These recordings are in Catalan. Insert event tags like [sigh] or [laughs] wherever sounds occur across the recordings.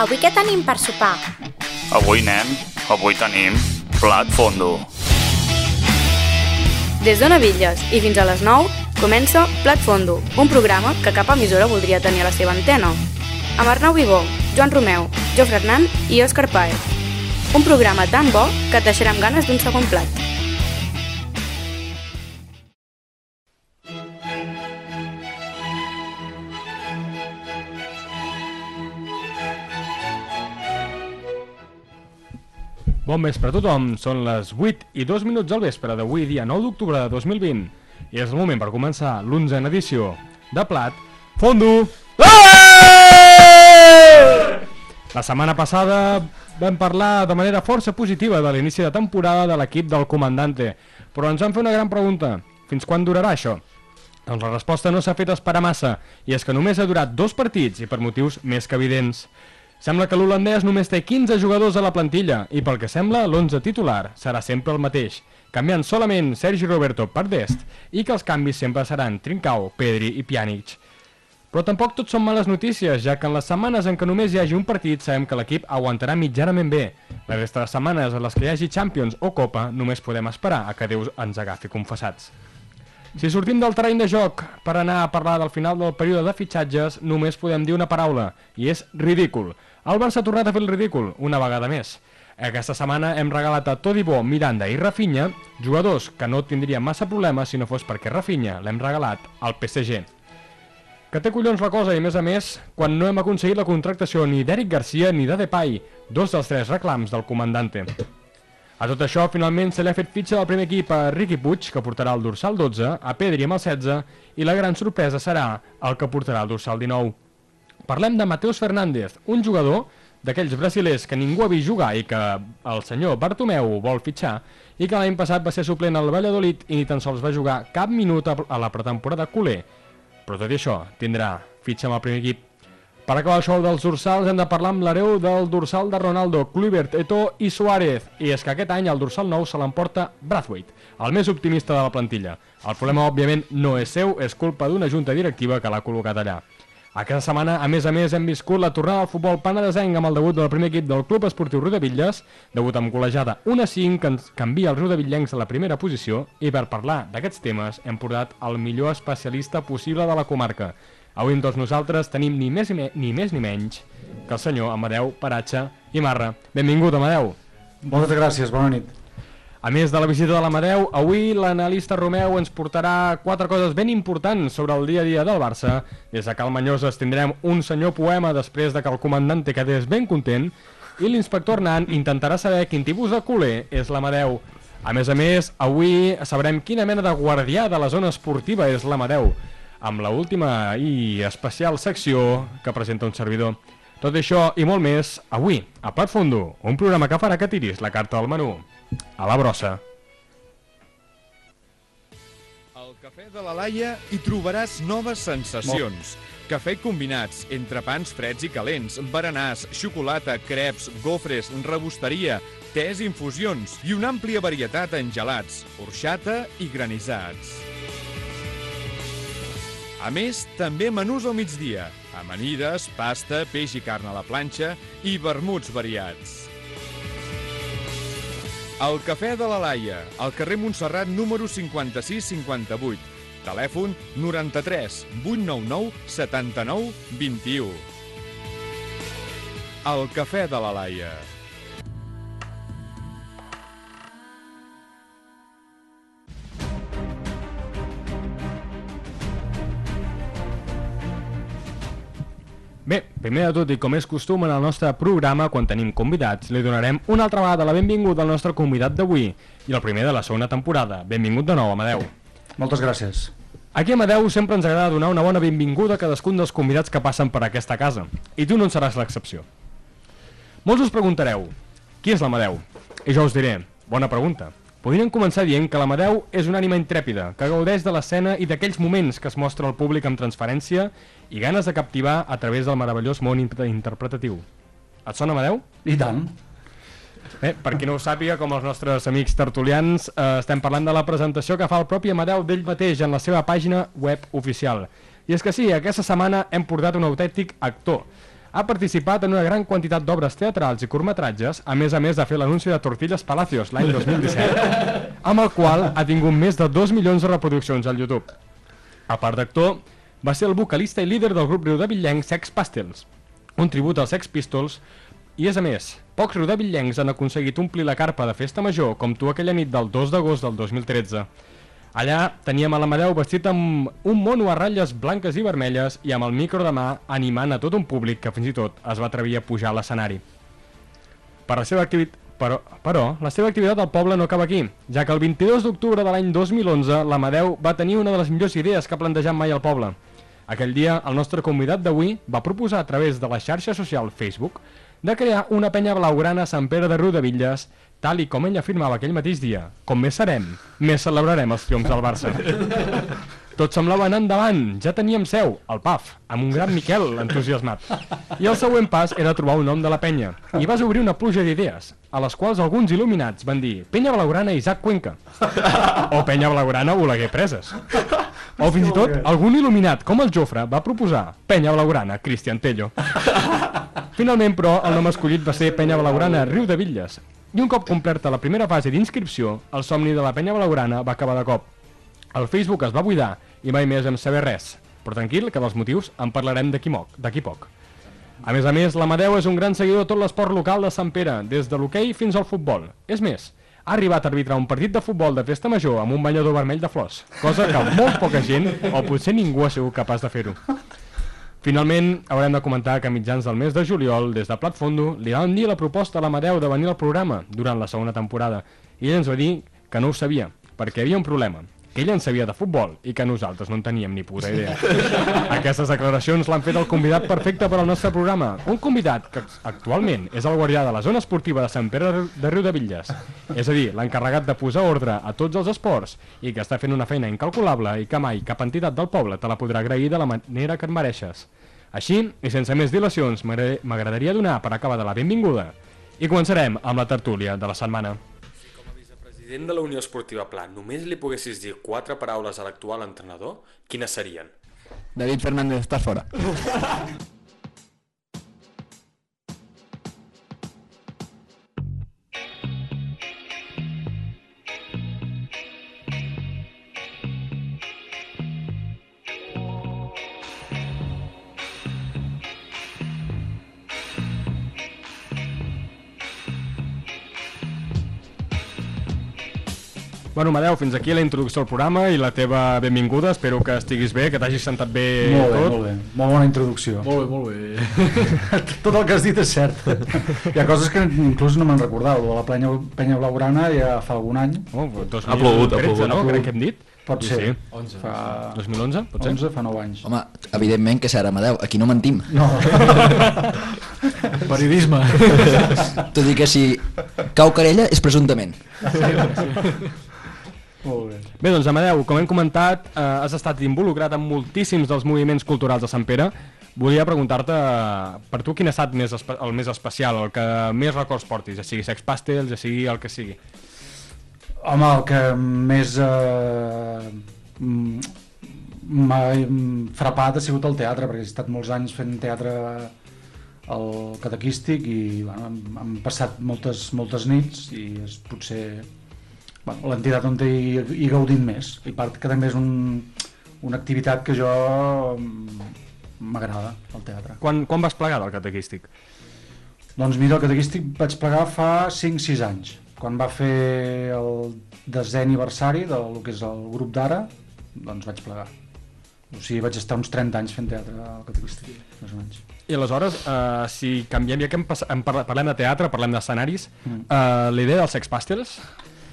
Avui què tenim per sopar? Avui, nen, avui tenim plat fondo. Des de Navilles i fins a les 9 comença Plat Fondo, un programa que cap emissora voldria tenir a la seva antena. Amb Arnau Vivó, Joan Romeu, Jofre Hernán i Òscar Paez. Un programa tan bo que et deixarà amb ganes d'un segon plat. Bon vespre a tothom, són les 8 i 2 minuts al vespre d'avui dia 9 d'octubre de 2020 i és el moment per començar l'11a edició de Plat Fondo! La setmana passada vam parlar de manera força positiva de l'inici de temporada de l'equip del comandante, però ens van fer una gran pregunta. Fins quan durarà això? Doncs la resposta no s'ha fet esperar massa, i és que només ha durat dos partits i per motius més que evidents. Sembla que l'holandès només té 15 jugadors a la plantilla i pel que sembla l'11 titular serà sempre el mateix, canviant solament Sergi Roberto per Dest i que els canvis sempre seran Trincao, Pedri i Pjanic. Però tampoc tot són males notícies, ja que en les setmanes en què només hi hagi un partit sabem que l'equip aguantarà mitjanament bé. La resta de setmanes en les que hi hagi Champions o Copa només podem esperar a que Déu ens agafi confessats. Si sortim del terreny de joc per anar a parlar del final del període de fitxatges, només podem dir una paraula, i és ridícul. El Barça ha tornat a fer el ridícul, una vegada més. Aquesta setmana hem regalat a Todibo, Miranda i Rafinha, jugadors que no tindrien massa problemes si no fos perquè Rafinha l'hem regalat al PSG. Que té collons la cosa i, a més a més, quan no hem aconseguit la contractació ni d'Eric Garcia ni de Depay, dos dels tres reclams del comandante. A tot això, finalment se li ha fet fitxa del primer equip a Riqui Puig, que portarà el dorsal 12, a Pedri amb el 16, i la gran sorpresa serà el que portarà el dorsal 19. Parlem de Mateus Fernández, un jugador d'aquells brasilers que ningú ha vist jugar i que el senyor Bartomeu vol fitxar i que l'any passat va ser suplent al Valladolid i ni tan sols va jugar cap minut a la pretemporada culer, però tot i això, tindrà fitxa amb el primer equip. Per acabar el show dels dorsals hem de parlar amb l'hereu del dorsal de Ronaldo, Kluivert, Eto'o i Suárez. I és que aquest any el dorsal nou se l'emporta Brathwaite, el més optimista de la plantilla. El problema, òbviament, no és seu, és culpa d'una junta directiva que l'ha col·locat allà. Aquesta setmana, a més a més, hem viscut la tornada al futbol panadesenc amb el debut del primer equip del Club Esportiu Rodavilles, debut amb col·legiada 1-5 que ens canvia els rodavillencs a la primera posició i per parlar d'aquests temes hem portat el millor especialista possible de la comarca. Avui amb tots nosaltres tenim ni més ni, ni més ni menys que el senyor Amadeu Paratxa i Marra. Benvingut, Amadeu. Moltes gràcies, bona nit. A més de la visita de l'Amadeu, avui l'analista Romeu ens portarà quatre coses ben importants sobre el dia a dia del Barça. Des de Calmanyoses tindrem un senyor poema després de que el comandant te quedés ben content i l'inspector Nan intentarà saber quin tipus de culer és l'Amadeu. A més a més, avui sabrem quina mena de guardià de la zona esportiva és l'Amadeu, amb la última i especial secció que presenta un servidor. Tot això i molt més, avui, a Plat Fondo, un programa que farà que tiris la carta del menú. A la brossa. Al Cafè de la Laia hi trobaràs noves sensacions. Cafè combinats, entre pans freds i calents, berenars, xocolata, creps, gofres, rebosteria, tés i infusions i una àmplia varietat en gelats, orxata i granissats. A més, també menús al migdia, amanides, pasta, peix i carn a la planxa i vermuts variats. El Cafè de la Laia, al carrer Montserrat número 5658. Telèfon 93 899 79 21. El Cafè de la Laia. Bé, primer de tot i com és costum en el nostre programa, quan tenim convidats, li donarem una altra vegada la benvinguda al nostre convidat d'avui i el primer de la segona temporada. Benvingut de nou, Amadeu. Moltes gràcies. Aquí a Amadeu sempre ens agrada donar una bona benvinguda a cadascun dels convidats que passen per aquesta casa, i tu no en seràs l'excepció. Molts us preguntareu, qui és l'Amadeu? I jo us diré, bona pregunta. Podríem començar dient que l'Amadeu és una ànima intrèpida, que gaudeix de l'escena i d'aquells moments que es mostra al públic amb transferència i ganes de captivar a través del meravellós món inter interpretatiu. Et sona, Amadeu? I tant. Bé, per qui no ho sàpiga, com els nostres amics tertulians, eh, estem parlant de la presentació que fa el propi Amadeu d'ell mateix en la seva pàgina web oficial. I és que sí, aquesta setmana hem portat un autèntic actor. Ha participat en una gran quantitat d'obres teatrals i curtmetratges, a més a més de fer l'anunci de Tortillas Palacios l'any [laughs] 2017, amb el qual ha tingut més de 2 milions de reproduccions al YouTube. A part d'actor, va ser el vocalista i líder del grup riudevillenc Sex Pastels, un tribut als Sex Pistols, i és a més, pocs riudevillencs han aconseguit omplir la carpa de festa major com tu aquella nit del 2 d'agost del 2013. Allà teníem a l'Amadeu vestit amb un mono a ratlles blanques i vermelles i amb el micro de mà animant a tot un públic que fins i tot es va atrevir a pujar a l'escenari. Per la seva activitat... Però, però, la seva activitat al poble no acaba aquí, ja que el 22 d'octubre de l'any 2011 l'Amadeu va tenir una de les millors idees que ha plantejat mai al poble. Aquell dia, el nostre convidat d'avui va proposar a través de la xarxa social Facebook de crear una penya blaugrana a Sant Pere de Riudevilles, tal i com ell afirmava aquell mateix dia. Com més serem, més celebrarem els triomfs del Barça. Tot semblava anar endavant, ja teníem seu, el PAF, amb un gran Miquel entusiasmat. I el següent pas era trobar un nom de la penya. I vas obrir una pluja d'idees, a les quals alguns il·luminats van dir Penya Blaugrana Isaac Cuenca. O Penya Blaugrana Oleguer Preses. O fins i tot algun il·luminat, com el Jofre, va proposar Penya Blaugrana Cristian Tello. Finalment, però, el nom escollit va ser Penya Blaugrana Riu de Villes. I un cop complerta la primera fase d'inscripció, el somni de la Penya Blaugrana va acabar de cop. El Facebook es va buidar i mai més em saber res. Però tranquil, que dels motius en parlarem d'aquí poc. A més a més, l'Amadeu és un gran seguidor de tot l'esport local de Sant Pere, des de l'hoquei fins al futbol. És més, ha arribat a arbitrar un partit de futbol de festa major amb un banyador vermell de flors, cosa que molt poca gent, o potser ningú ha sigut capaç de fer-ho. Finalment, haurem de comentar que a mitjans del mes de juliol, des de Plat Fondo, li van dir la proposta a l'Amadeu de venir al programa durant la segona temporada, i ell ens va dir que no ho sabia, perquè hi havia un problema, que ell en sabia de futbol i que nosaltres no en teníem ni puta idea. [laughs] Aquestes declaracions l'han fet el convidat perfecte per al nostre programa, un convidat que actualment és el guardià de la zona esportiva de Sant Pere de Riudevilles, és a dir, l'encarregat de posar ordre a tots els esports i que està fent una feina incalculable i que mai cap entitat del poble te la podrà agrair de la manera que et mereixes. Així, i sense més dilacions, m'agrada- m'agradaria donar per acabar de la benvinguda i començarem amb la tertúlia de la setmana. President de la Unió Esportiva Pla, només li poguessis dir quatre paraules a l'actual entrenador, quines serien? David Fernández, estàs fora. [laughs] Bueno, Madeu, fins aquí la introducció al programa i la teva benvinguda. Espero que estiguis bé, que t'hagis sentat bé molt bé, tot. molt bé. Molt bona introducció. Molt bé, molt bé. [laughs] Tot el que has dit és cert. Hi ha coses que inclús no me'n recordava. de La penya, penya blaugrana ja fa algun any. Oh, 2013, Ha plogut, ha no? plogut. Crec que hem dit. Pot Sí, ser. sí. 11. Fa 2011, pot ser? 11, fa 9 anys. Home, evidentment que serà Amadeu, aquí no mentim. No, [laughs] Periodisme. Tot i que si cau querella és presumptament. Molt bé. Bé, doncs Amadeu, com hem comentat, eh, has estat involucrat en moltíssims dels moviments culturals de Sant Pere. Volia preguntar-te, eh, per tu, quin ha estat més el més especial, el que més records portis, ja sigui Sex Pastels, ja sigui el que sigui. Home, el que més eh, m'ha frapat ha sigut el teatre, perquè he estat molts anys fent teatre al catequístic i bueno, hem passat moltes, moltes nits i és potser bueno, l'entitat on hi, hi he gaudit més. I part que també és un, una activitat que jo mm, m'agrada, el teatre. Quan, quan vas plegar del catequístic? Doncs mira, el catequístic vaig plegar fa 5-6 anys, quan va fer el desè aniversari del que és el grup d'ara, doncs vaig plegar. O sigui, vaig estar uns 30 anys fent teatre al catequístic, més o menys. I aleshores, eh, si canviem, ja que parla, parlem de teatre, parlem d'escenaris, Mm. eh, la idea dels Sex Pastels,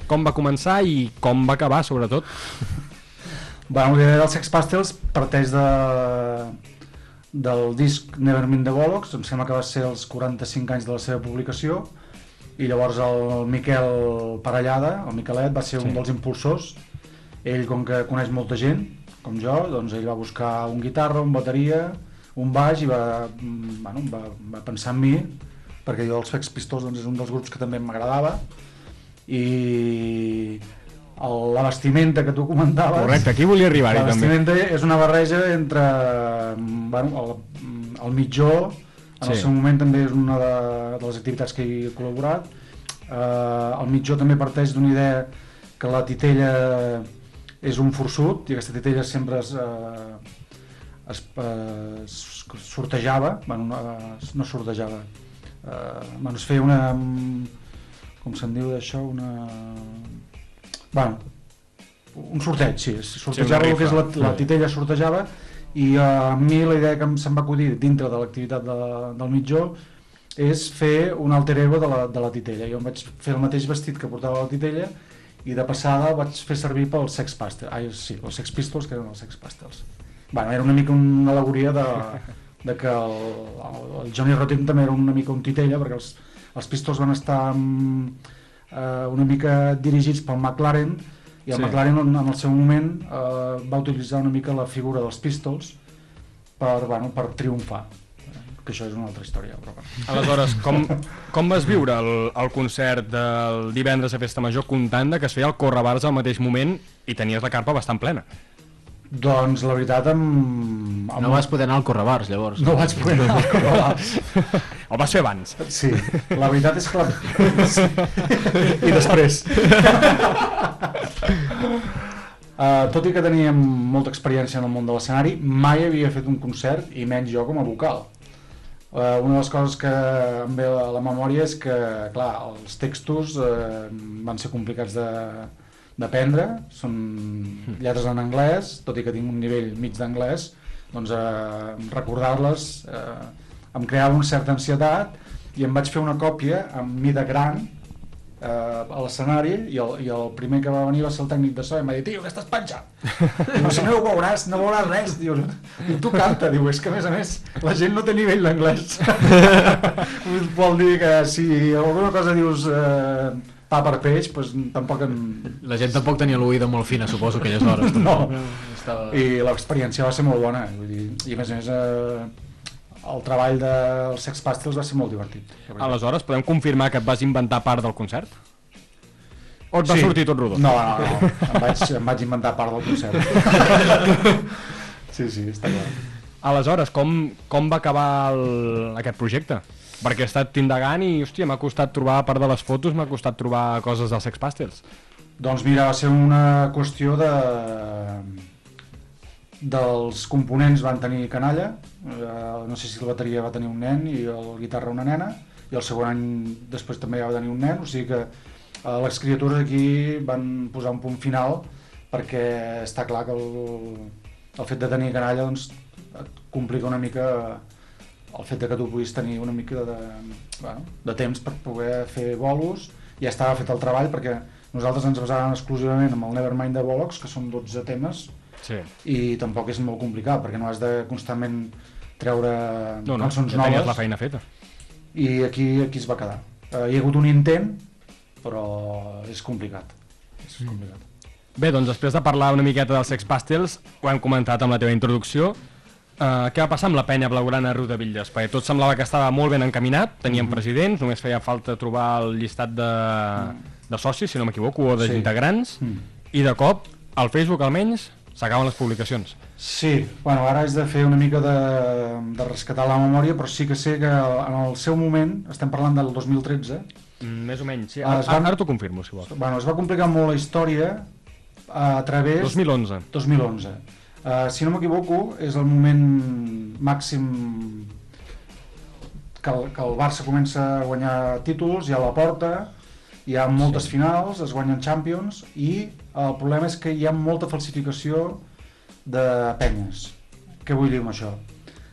com va començar i com va acabar, sobretot? Bueno, l'idea dels Sex Pastels parteix de, del disc Nevermind the Bollocks, em sembla que va ser els 45 anys de la seva publicació, i llavors el Miquel Parellada, el Miquelet, va ser un Sí. dels impulsors. Ell, com que coneix molta gent, com jo, doncs ell va buscar un guitarra, un bateria, un baix i va, mm, bueno, va, va pensar en mi, perquè jo els Sex Pistols doncs, és un dels grups que també m'agradava, i el, la vestimenta que tu comentaves... Correcte, aquí volia arribar-hi La també. vestimenta és una barreja entre bueno, el, el mitjó En el Sí. seu moment també és una de, de les activitats que hi he col·laborat. Eh, el mitjó també parteix d'una idea que la titella és un forçut i aquesta titella sempre es, eh, es, eh, es sortejava, bueno, no, no sortejava, eh, bueno, es feia una, com se'n diu d'això, una... Bueno, un sorteig, sí, sortejava una el que és la, la titella sortejava i eh, a mi la idea que em- se'm va acudir dintre de l'activitat de, del mitjó és fer un alter ego de la, de la titella. Jo em vaig fer el mateix vestit que portava la titella i de passada vaig fer servir pels Sex Pistols, ai, sí, els Sex Pistols, que eren els Sex Pistols. Bueno, era una mica una alegoria de, de que el, el, el Johnny Rotten també era una mica un titella, perquè els, els Pistols van estar mm, eh, una mica dirigits pel McLaren i el Sí. McLaren en en el seu moment eh, va utilitzar una mica la figura dels Pistols per, bueno, per triomfar que això és una altra història però. Aleshores, com, [laughs] com vas viure el, el concert del divendres a Festa Major comptant que es feia el Correbars al mateix moment i tenies la carpa bastant plena? Doncs la veritat amb, amb No vas poder anar al Correbars, llavors. no vaig poder anar al Correbars [laughs] El vas fer abans. Sí, la veritat és que... La... Sí. I després. Uh, [laughs] tot i que teníem molta experiència en el món de l'escenari, mai havia fet un concert, i menys jo com a vocal. Uh, una de les coses que em ve a la memòria és que, clar, els textos uh, van ser complicats de d'aprendre, són lletres en anglès, tot i que tinc un nivell mig d'anglès, doncs uh, recordar-les uh, em creava una certa ansietat i em vaig fer una còpia amb mida gran eh, a l'escenari i, el, i el primer que va venir va ser el tècnic de so i em va dir, tio, que estàs penjat? diu, si no ho veuràs, no veuràs res. Diu, i tu canta, diu, és que a més a més la gent no té nivell d'anglès. [laughs] Vol dir que si alguna cosa dius eh, pa per peix, doncs tampoc en... La gent tampoc tenia l'oïda molt fina, suposo, aquelles hores. no, Estava... i l'experiència va ser molt bona vull dir, i a més a més eh, el treball dels Sex Pistols va ser molt divertit. Aleshores, podem confirmar que et vas inventar part del concert? O et va sortir tot rodó? No, no, no. Em, vaig, em vaig inventar part del concert. sí, sí, està clar. Aleshores, com, com va acabar el, aquest projecte? Perquè he estat indagant i, hòstia, m'ha costat trobar, a part de les fotos, m'ha costat trobar coses dels Sex Pistols. Doncs mira, va ser una qüestió de dels components van tenir canalla, eh, no sé si la bateria va tenir un nen i el guitarra una nena, i el segon any després també va tenir un nen, o sigui que eh, les criatures aquí van posar un punt final perquè està clar que el, el fet de tenir canalla doncs, et complica una mica el fet de que tu puguis tenir una mica de, bueno, de temps per poder fer bolos, ja estava fet el treball perquè nosaltres ens basàvem exclusivament amb el Nevermind de Bollocks, que són 12 temes, Sí. i tampoc és molt complicat perquè no has de constantment treure No, no, cançons ja noves la feina feta. i aquí, aquí es va quedar uh, hi ha hagut un intent però és complicat és Mm. complicat Bé, doncs després de parlar una miqueta dels Sex Pistols, ho hem comentat amb la teva introducció, uh, què va passar amb la penya blaugrana Ruta Villes? Perquè tot semblava que estava molt ben encaminat, teníem Mhm. presidents, només feia falta trobar el llistat de, de socis, si no m'equivoco, o Sí. d'integrants, Mm. i de cop, al Facebook almenys, s'acaben les publicacions. Sí, bueno, ara és de fer una mica de, de rescatar la memòria, però sí que sé que en el seu moment, estem parlant del 2013, Mm, més o menys, sí. Ah, Ara, es van- ara t'ho confirmo, si vols. bueno, es va complicar molt la història a través... 2011. 2011. Uh, si no m'equivoco, és el moment màxim que el, que el Barça comença a guanyar títols, hi ha la porta, hi ha moltes sí. finals, es guanyen Champions, i el problema és que hi ha molta falsificació de penyes. Què vull dir amb això?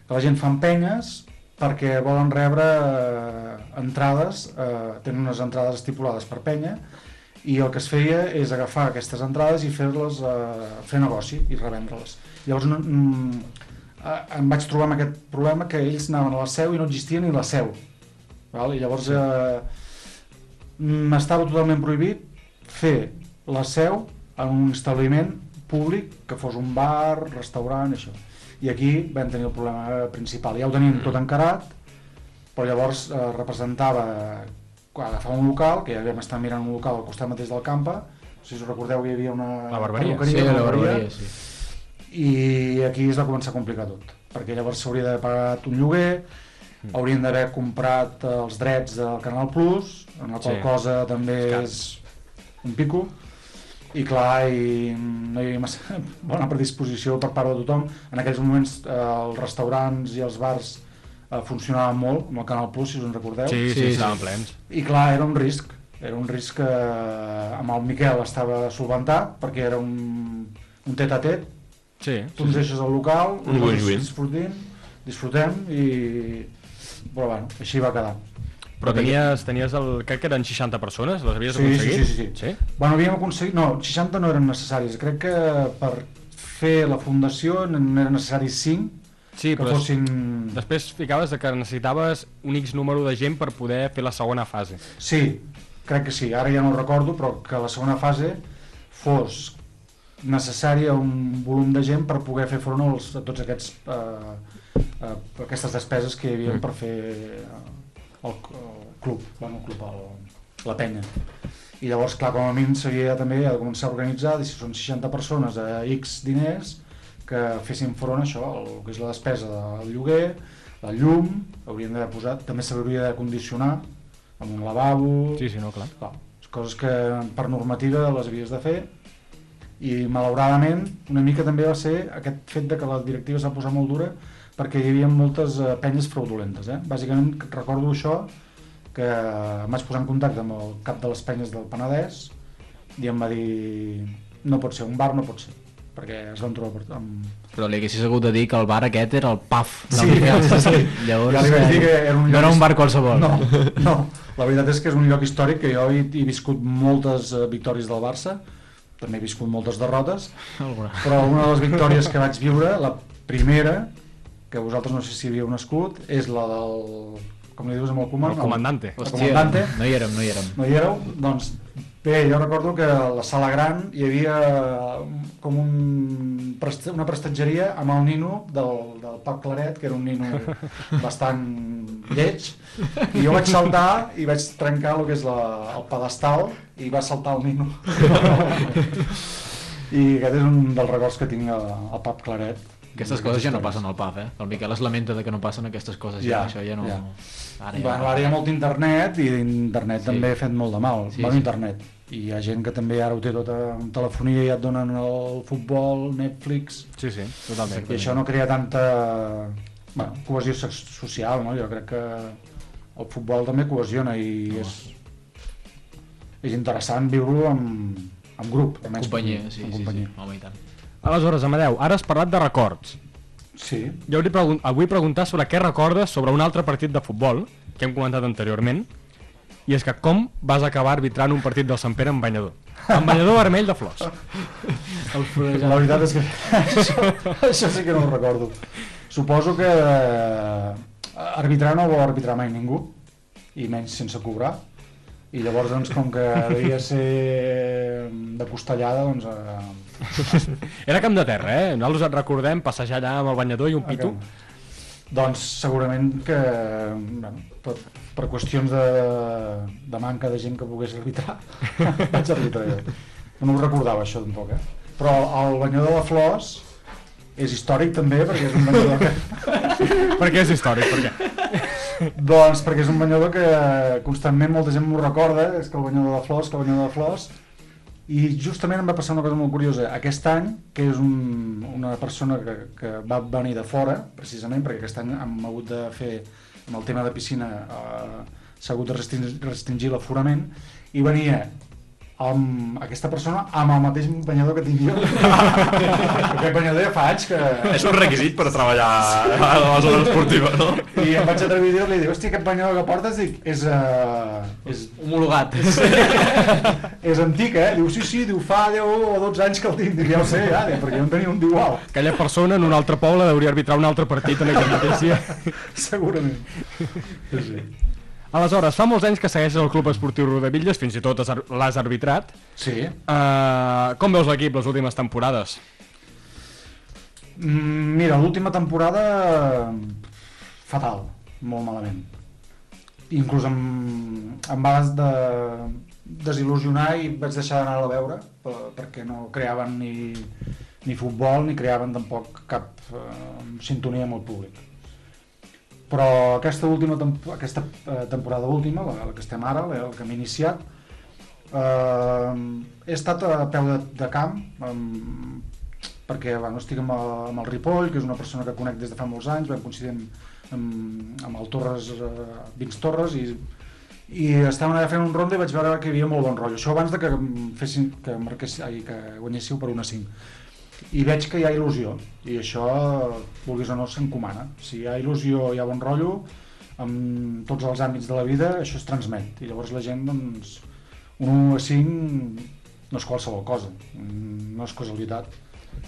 Que la gent fan penyes perquè volen rebre eh, entrades, eh, tenen unes entrades estipulades per penya, i el que es feia és agafar aquestes entrades i fer-les eh, fer negoci i revendre-les. Llavors no, mm, eh, em vaig trobar amb aquest problema que ells anaven a la seu i no existia ni la seu. Val? I llavors eh, m'estava totalment prohibit fer la seu en un establiment públic que fos un bar, restaurant, això. I aquí vam tenir el problema principal. Ja ho teníem tot encarat, però llavors eh, representava quan agafar un local, que ja havíem estat mirant un local al costat mateix del campa, no sé si us recordeu, hi havia una La barberia. Sí, la barberia, sí. i aquí es va començar a complicar tot perquè llavors s'hauria de pagar un lloguer haurien d'haver comprat eh, els drets del Canal Plus, en la qual Sí. cosa també és un pico, i clar, i no hi havia massa [laughs] bona predisposició per part de tothom. En aquells moments eh, els restaurants i els bars eh, funcionaven molt, amb el Canal Plus, si us en recordeu. Sí, sí, Sí, sí, sí. estaven plens. I clar, era un risc. Era un risc que amb el Miquel estava solventat, perquè era un, un tet a tet, Sí, tu ens deixes al local, Un nosaltres win-win. disfrutem, disfrutem i... Però bueno, així va quedar. però tenies, tenies el... crec que eren 60 persones, les havies Sí, sí, aconseguit? sí, sí, sí. sí? Bueno, havíem aconseguit... No, 60 no eren necessaris. Crec que per fer la fundació n'eren necessaris 5 Sí, que però fossin... després ficaves de que necessitaves un X número de gent per poder fer la segona fase. Sí, crec que sí, ara ja no ho recordo, però que la segona fase fos necessària un volum de gent per poder fer front als, a tots aquests eh, eh, aquestes despeses que hi havia per fer eh, el, el club, bueno, el club el, la penya. I llavors, clar, com a mínim s'havia també de començar a organitzar, si són 60 persones a X diners, que fessin front a això, el que és la despesa del lloguer, la llum, haurien d'haver posat, també s'hauria de condicionar amb un lavabo, Sí, sí, no, clar. Clar, coses que per normativa les havies de fer i malauradament una mica també va ser aquest fet de que la directiva s'ha posat molt dura perquè hi havia moltes eh, penyes fraudulentes. Eh? Bàsicament recordo això que em vaig posar en contacte amb el cap de les penyes del Penedès i em va dir no pot ser, un bar no pot ser perquè es van trobar per- amb... Però li haguessis hagut de dir que el bar aquest era el PAF Sí, sí, sí. Llavors, Ja li vaig dir que era un no era lloc un bar qualsevol. No, no, la veritat és que és un lloc històric que jo he, he viscut moltes eh, victòries del Barça, també he viscut moltes derrotes, Alguna. però una de les victòries que vaig viure, la primera, que vosaltres no sé si havíeu nascut, és la del... com li dius amb el comand? El comandante. El Hòstia, comandante. no hi érem, no hi érem. No hi éreu? Doncs bé, jo recordo que a la sala gran hi havia com un, una prestatgeria amb el nino del, del Pap Claret, que era un nino [laughs] bastant lleig, i jo vaig saltar i vaig trencar el que és la, el pedestal i va saltar el nino. [laughs] I aquest és un dels records que tinc al, al Pap Claret. Aquestes coses ja no passen al PAF, eh? El Miquel es lamenta de que no passen aquestes coses, ja, Ja, això ja no... ja. Ara Bueno, ara hi ha molt internet i internet Sí. sí. també ha fet molt de mal, Sí, sí, bon sí. internet. I hi ha gent que també ara ho té tot amb telefonia i ja et donen el futbol, Netflix, Sí, sí, totalment. i això no crea tanta bueno, cohesió so- social, no? Jo crec que el futbol també cohesiona i és, és interessant viure-ho amb, amb grup. En almenys companyia, sí, en sí, sí, companyia. home, i tant. Aleshores, Amadeu, ara has parlat de records. Sí, Jo li pregun vull preguntar sobre què recordes sobre un altre partit de futbol que hem comentat anteriorment i és que com vas acabar arbitrant un partit del Sant Pere amb banyador? Amb banyador vermell de flors. [laughs] La veritat és que [laughs] això, això sí que no ho recordo. Suposo que eh, arbitrar no vol arbitrar mai ningú, i menys sense cobrar. I llavors, doncs, com que devia ser de costellada, doncs... Eh, [laughs] Era camp de terra, eh? Nosaltres et recordem passejar allà amb el banyador i un pito. doncs segurament que bueno, per, per qüestions de, de manca de gent que pogués arbitrar [laughs] vaig arbitrar jo no ho recordava això tampoc eh? però el banyador de flors és històric també perquè és un banyador que, [laughs] Per què és històric? Per què? doncs perquè és un banyador que constantment molta gent m'ho recorda és que el banyador de flors, que el banyador de flors i justament em va passar una cosa molt curiosa. Aquest any, que és un, una persona que, que va venir de fora precisament perquè aquest any hem hagut de fer amb el tema de piscina eh, s'ha hagut de restringir, restringir l'aforament i venia amb aquesta persona amb el mateix banyador que tinc jo [laughs] aquest banyador ja fa anys que És un requisit per treballar a la zona esportiva, no? i em vaig atrevir a dir-li, dic, hòstia, aquest banyador que portes dic, és, uh, és, Homologat. [laughs] és antic, eh? Diu, sí, sí, diu, fa 10 o 12 anys que el tinc. Dic, ja ho sé, ja, dic, perquè jo en tenia un d'igual, Aquella persona en un altre poble hauria arbitrar un altre partit en aquell mateix dia. [laughs] segurament. Sí, sí. Aleshores, fa molts anys que segueixes el Club Esportiu Rodavilles, fins i tot l'has arbitrat. Sí. Uh, com veus l'equip les últimes temporades? Mm, Mira, l'última temporada fatal, molt malament. Inclús em, em va de, desil·lusionar i vaig deixar d'anar a veure per, perquè no creaven ni, ni futbol ni creaven tampoc cap eh, sintonia amb el públic. Però aquesta última aquesta eh, temporada última, la, la que estem ara, la, la que hem iniciat, eh, he estat a peu de, de camp, amb, perquè bueno, estic amb el, amb el Ripoll, que és una persona que conec des de fa molts anys, vam coincidir amb, amb, amb el Torres, eh, Vincs Torres, i, i estàvem allà fent un ronda i vaig veure que hi havia molt bon rotllo. Això abans de que fessin, que, marqués, ai, que guanyéssiu per una 5 i veig que hi ha il·lusió i això, vulguis o no, s'encomana si hi ha il·lusió, hi ha bon rotllo en tots els àmbits de la vida això es transmet i llavors la gent doncs, un 1 a 5 no és qualsevol cosa no és casualitat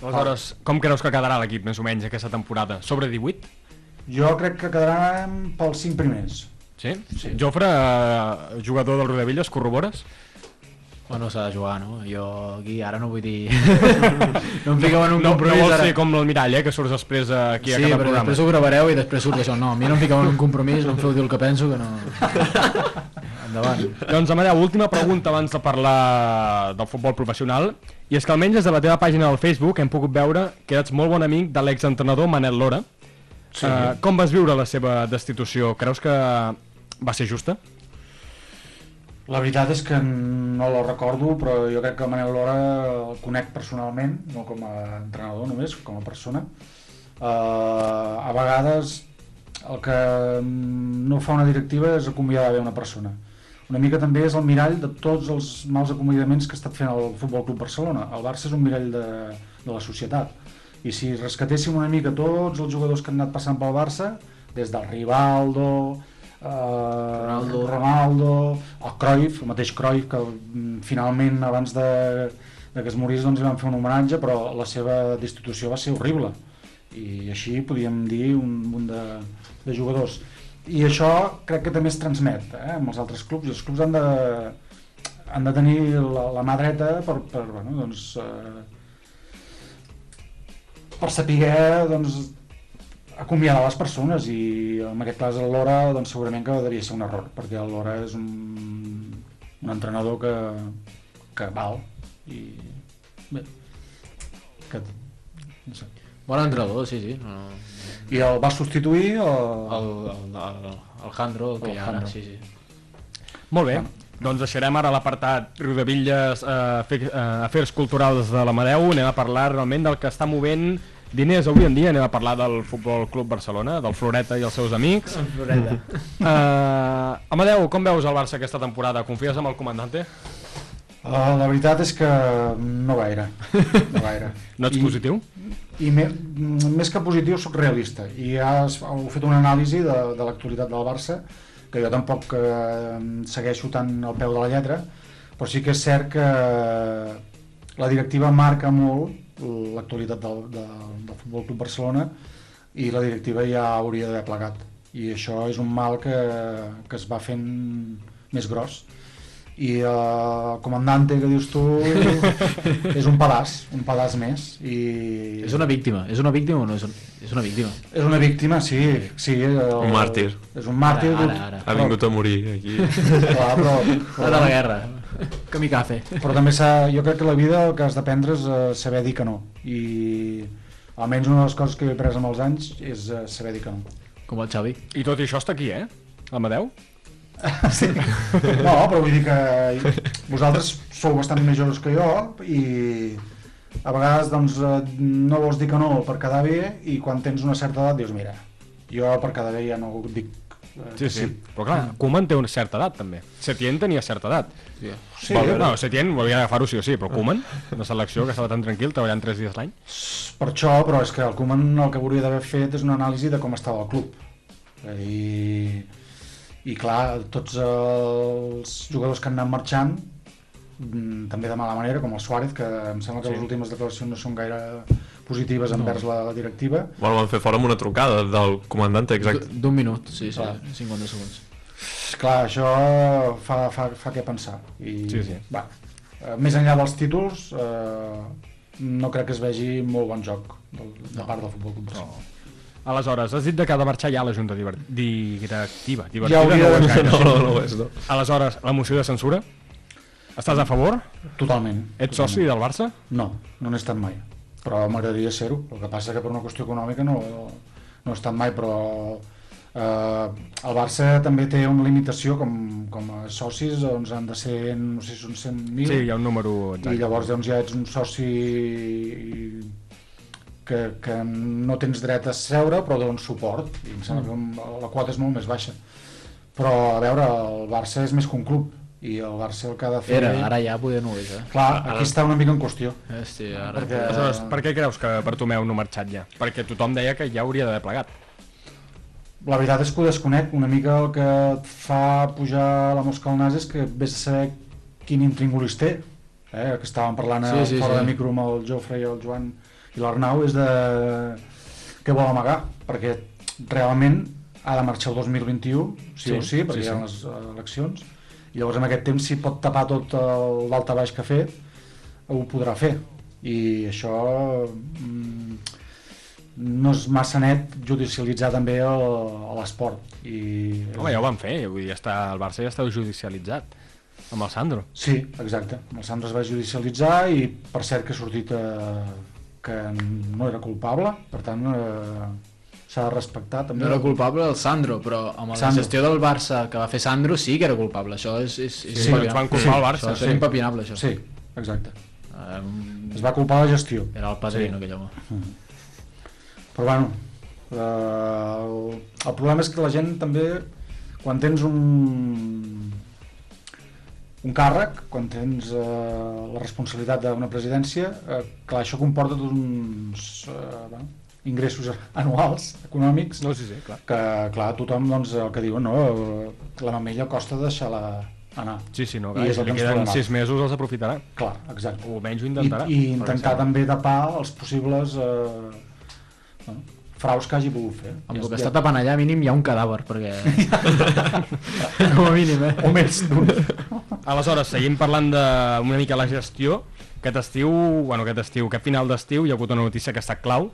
Aleshores, com creus que quedarà l'equip més o menys aquesta temporada? Sobre 18? jo crec que quedaran pels 5 primers Sí? sí. Jofre, eh, jugador del Rodavilles, corrobores? Bueno, s'ha de jugar, no? Jo aquí ara no vull dir... [laughs] no em fiqueu en un no, compromís no vols ara. ser com l'almirall, eh, que surts després eh, aquí a sí, cada però programa. després ho gravareu i després surt això. No, a mi no em fiqueu en un compromís, no em feu dir el que penso, que no... Endavant. Doncs Amadeu, última pregunta abans de parlar del futbol professional i és que almenys des de la teva pàgina del Facebook hem pogut veure que ets molt bon amic de l'exentrenador Manel Lora Sí. Eh, com vas viure la seva destitució? Creus que va ser justa? La veritat és que no la recordo, però jo crec que el Manel Lora el conec personalment, no com a entrenador només, com a persona. Uh, a vegades el que no fa una directiva és acomiadar bé una persona. Una mica també és el mirall de tots els mals acomiadaments que ha estat fent el Futbol Club Barcelona. El Barça és un mirall de, de la societat. I si rescatéssim una mica tots els jugadors que han anat passant pel Barça, des del Rivaldo, eh, Ronaldo. Ronaldo, el Cruyff, el mateix Cruyff, que mm, finalment abans de, de que es morís doncs, li van fer un homenatge, però la seva destitució va ser horrible. I així podíem dir un munt de, de jugadors. I això crec que també es transmet eh, amb els altres clubs, els clubs han de, han de tenir la, la mà dreta per, per, bueno, doncs, eh, per saber doncs, acomiadar les persones i en aquest cas el Lora doncs, segurament que devia ser un error perquè el Lora és un, un entrenador que, que val i bé que, no sé. Bon entrenador, sí, sí. No, no. i el va substituir el, El, el, el, el Jandro, el que hi ha ara, sí, sí. Molt bé. Doncs deixarem ara l'apartat Rodavilles, eh, fe, eh, afers culturals de l'Amadeu, anem a parlar realment del que està movent diners avui en dia, anem a parlar del Futbol Club Barcelona, del Floreta i els seus amics. Floreta. Uh, Amadeu, com veus el Barça aquesta temporada? Confies amb el comandante? Uh, la veritat és que no gaire. No, gaire. [laughs] No ets I, positiu? I me, més que positiu, sóc realista. I has, heu fet una anàlisi de, de l'actualitat del Barça, que jo tampoc eh, segueixo tant al peu de la lletra, però sí que és cert que la directiva marca molt l'actualitat del, del, del Futbol Club Barcelona i la directiva ja hauria d'haver plegat. I això és un mal que, que es va fent més gros i eh, el comandante que dius tu [laughs] és un pedaç, un pedaç més i És una víctima, és una víctima o no és, un, és una víctima? és una víctima, sí, sí el, Un màrtir. És un màrtir. Ara, ara, ara. Ha vingut a morir aquí. Clar, però, [laughs] Ara de la guerra. Kamikaze. però també s'ha, jo crec que la vida el que has d'aprendre és eh, saber dir que no i almenys una de les coses que he après amb els anys és eh, saber dir que no. Com el Xavi. I tot i això està aquí, eh? Amadeu? [laughs] Sí. No, però vull dir que vosaltres sou bastant més joves que jo i a vegades doncs, eh, no vols dir que no per quedar bé i quan tens una certa edat dius mira, jo per quedar bé ja no dic Sí, sí. Però clar, Koeman té una certa edat, també. Setién tenia certa edat. Sí. Sí, no, Setién ho havia d'agafar-ho sí o sí, però Koeman, una selecció que estava tan tranquil, treballant 3 dies l'any. Per això, però és que el Koeman el que hauria d'haver fet és una anàlisi de com estava el club. I, i clar, tots els jugadors que han anat marxant, mm, també de mala manera, com el Suárez, que em sembla que Sí. les últimes declaracions no són gaire positives envers la, la directiva. Bueno, van fer fora amb una trucada del comandante, exacte. D'un minut, sí, sí, Clar. 50 segons. Clar, això fa, fa, fa què pensar. I, Sí, sí. Va, eh, més enllà dels títols, eh, no crec que es vegi molt bon joc del, de part del Futbol Club Barcelona. Aleshores, has dit de que ha de marxar ja la Junta Directiva. Divertida Ja hauria no de- gaire. No, no, no és, no. Aleshores, la moció de censura? Estàs a favor? Totalment. Ets totalment. soci del Barça? No, no n'he estat mai. Però m'agradaria ser-ho. El que passa que per una qüestió econòmica no, no he estat mai, però Uh, el Barça també té una limitació com, com a socis, doncs han de ser, no sé si són 100.000. Sí, hi ha un número exacte. I llavors doncs, ja ets un soci que, que no tens dret a seure però dones suport i em sembla que la quota és molt més baixa però a veure, el Barça és més que un club i el Barça el que ha de fer Era, ara ja poder no és, eh? clar, aquí està una mica en qüestió Hòstia, ara... perquè Aleshores, per què creus que Bartomeu no ha marxat ja? Perquè tothom deia que ja hauria d'haver plegat. la veritat és que ho desconec una mica el que et fa pujar la mosca al nas és que vés a saber quin intríngulis té eh? que estàvem parlant Sí, sí, sí, fora sí. de micro amb el Jofre i el Joan i l'Arnau és de què vol amagar perquè realment ha de marxar el 2021 sí, Sí, o sí, perquè sí, hi ha sí. les eleccions i llavors en aquest temps si pot tapar tot el d'alta baix que ha fet ho podrà fer i això mm, no és massa net judicialitzar també l'esport i Home, ja ho van fer, vull dir, ja està, el Barça ja està judicialitzat amb el Sandro. Sí, exacte. El Sandro es va judicialitzar i per cert que ha sortit eh, que no era culpable, per tant eh, s'ha de respectar també. No era culpable el Sandro, però amb la Sandro. gestió del Barça que va fer Sandro sí que era culpable. Això és, és, és Sí, ens van culpar al Barça, Això, sí. és impepinable, això. Sí, exacte. Um, Es va culpar la gestió. era el padrino, Sí. aquell home. Però bueno, eh, el, el problema és que la gent també, quan tens un, un càrrec, quan tens eh, la responsabilitat d'una presidència, eh, clar, això comporta uns eh, bueno, ingressos anuals econòmics No, sí, sí, clar. que clar, tothom doncs, el que diu no, la mamella costa deixar-la anar Sí, sí, no, I clar, és si que li queden trobem sis mesos els aprofitarà. clar, exacte O almenys ho I, intentarà. i perquè intentar sembla- també tapar els possibles eh, bueno, fraus que hagi pogut fer Amb el que està tapant allà mínim hi ha un cadàver, perquè... [laughs] Com a mínim, eh? o més d'un Aleshores, seguim parlant d'una mica la gestió. Aquest estiu, bueno, aquest estiu, aquest final d'estiu hi ha hagut una notícia que està clau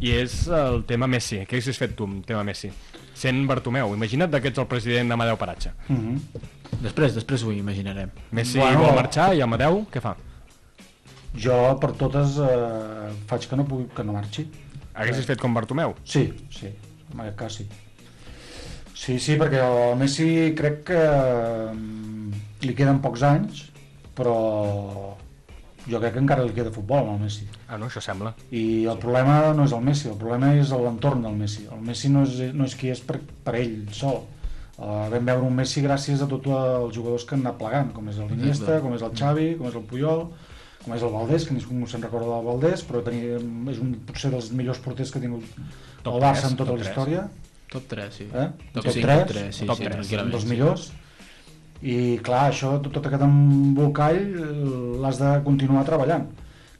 i és el tema Messi. Què haguessis fet tu amb tema Messi? Sent Bartomeu, imagina't que ets el president d'Amadeu Paratge. mm -hmm. Després, després ho imaginarem. Messi Bueno. vol marxar i Amadeu què fa? jo per totes eh, faig que no, pugui, que no marxi Haguessis fet com Bartomeu? Sí, sí, en aquest cas sí. Sí, sí, perquè el Messi crec que mm, li queden pocs anys, però jo crec que encara li queda futbol al Messi. Ah, no, això sembla. I el problema no és el Messi, el problema és l'entorn del Messi. El Messi no és, no és qui és per, per ell sol. Uh, vam veure un Messi gràcies a tots els jugadors que han anat plegant, com és l'Iniesta, com és el Xavi, com és el Puyol, com és el Valdés, que ningú se'n recorda del Valdés, però tenia, és un, potser dels millors porters que ha tingut Top el Barça tres, en tota la història. Top 3, sí. Eh? Top, Top 5, tres? top 3, sí, Top sí, tres, tranquil·lament. dels sí. I clar, això, tot, tot aquest embolcall eh, l'has de continuar treballant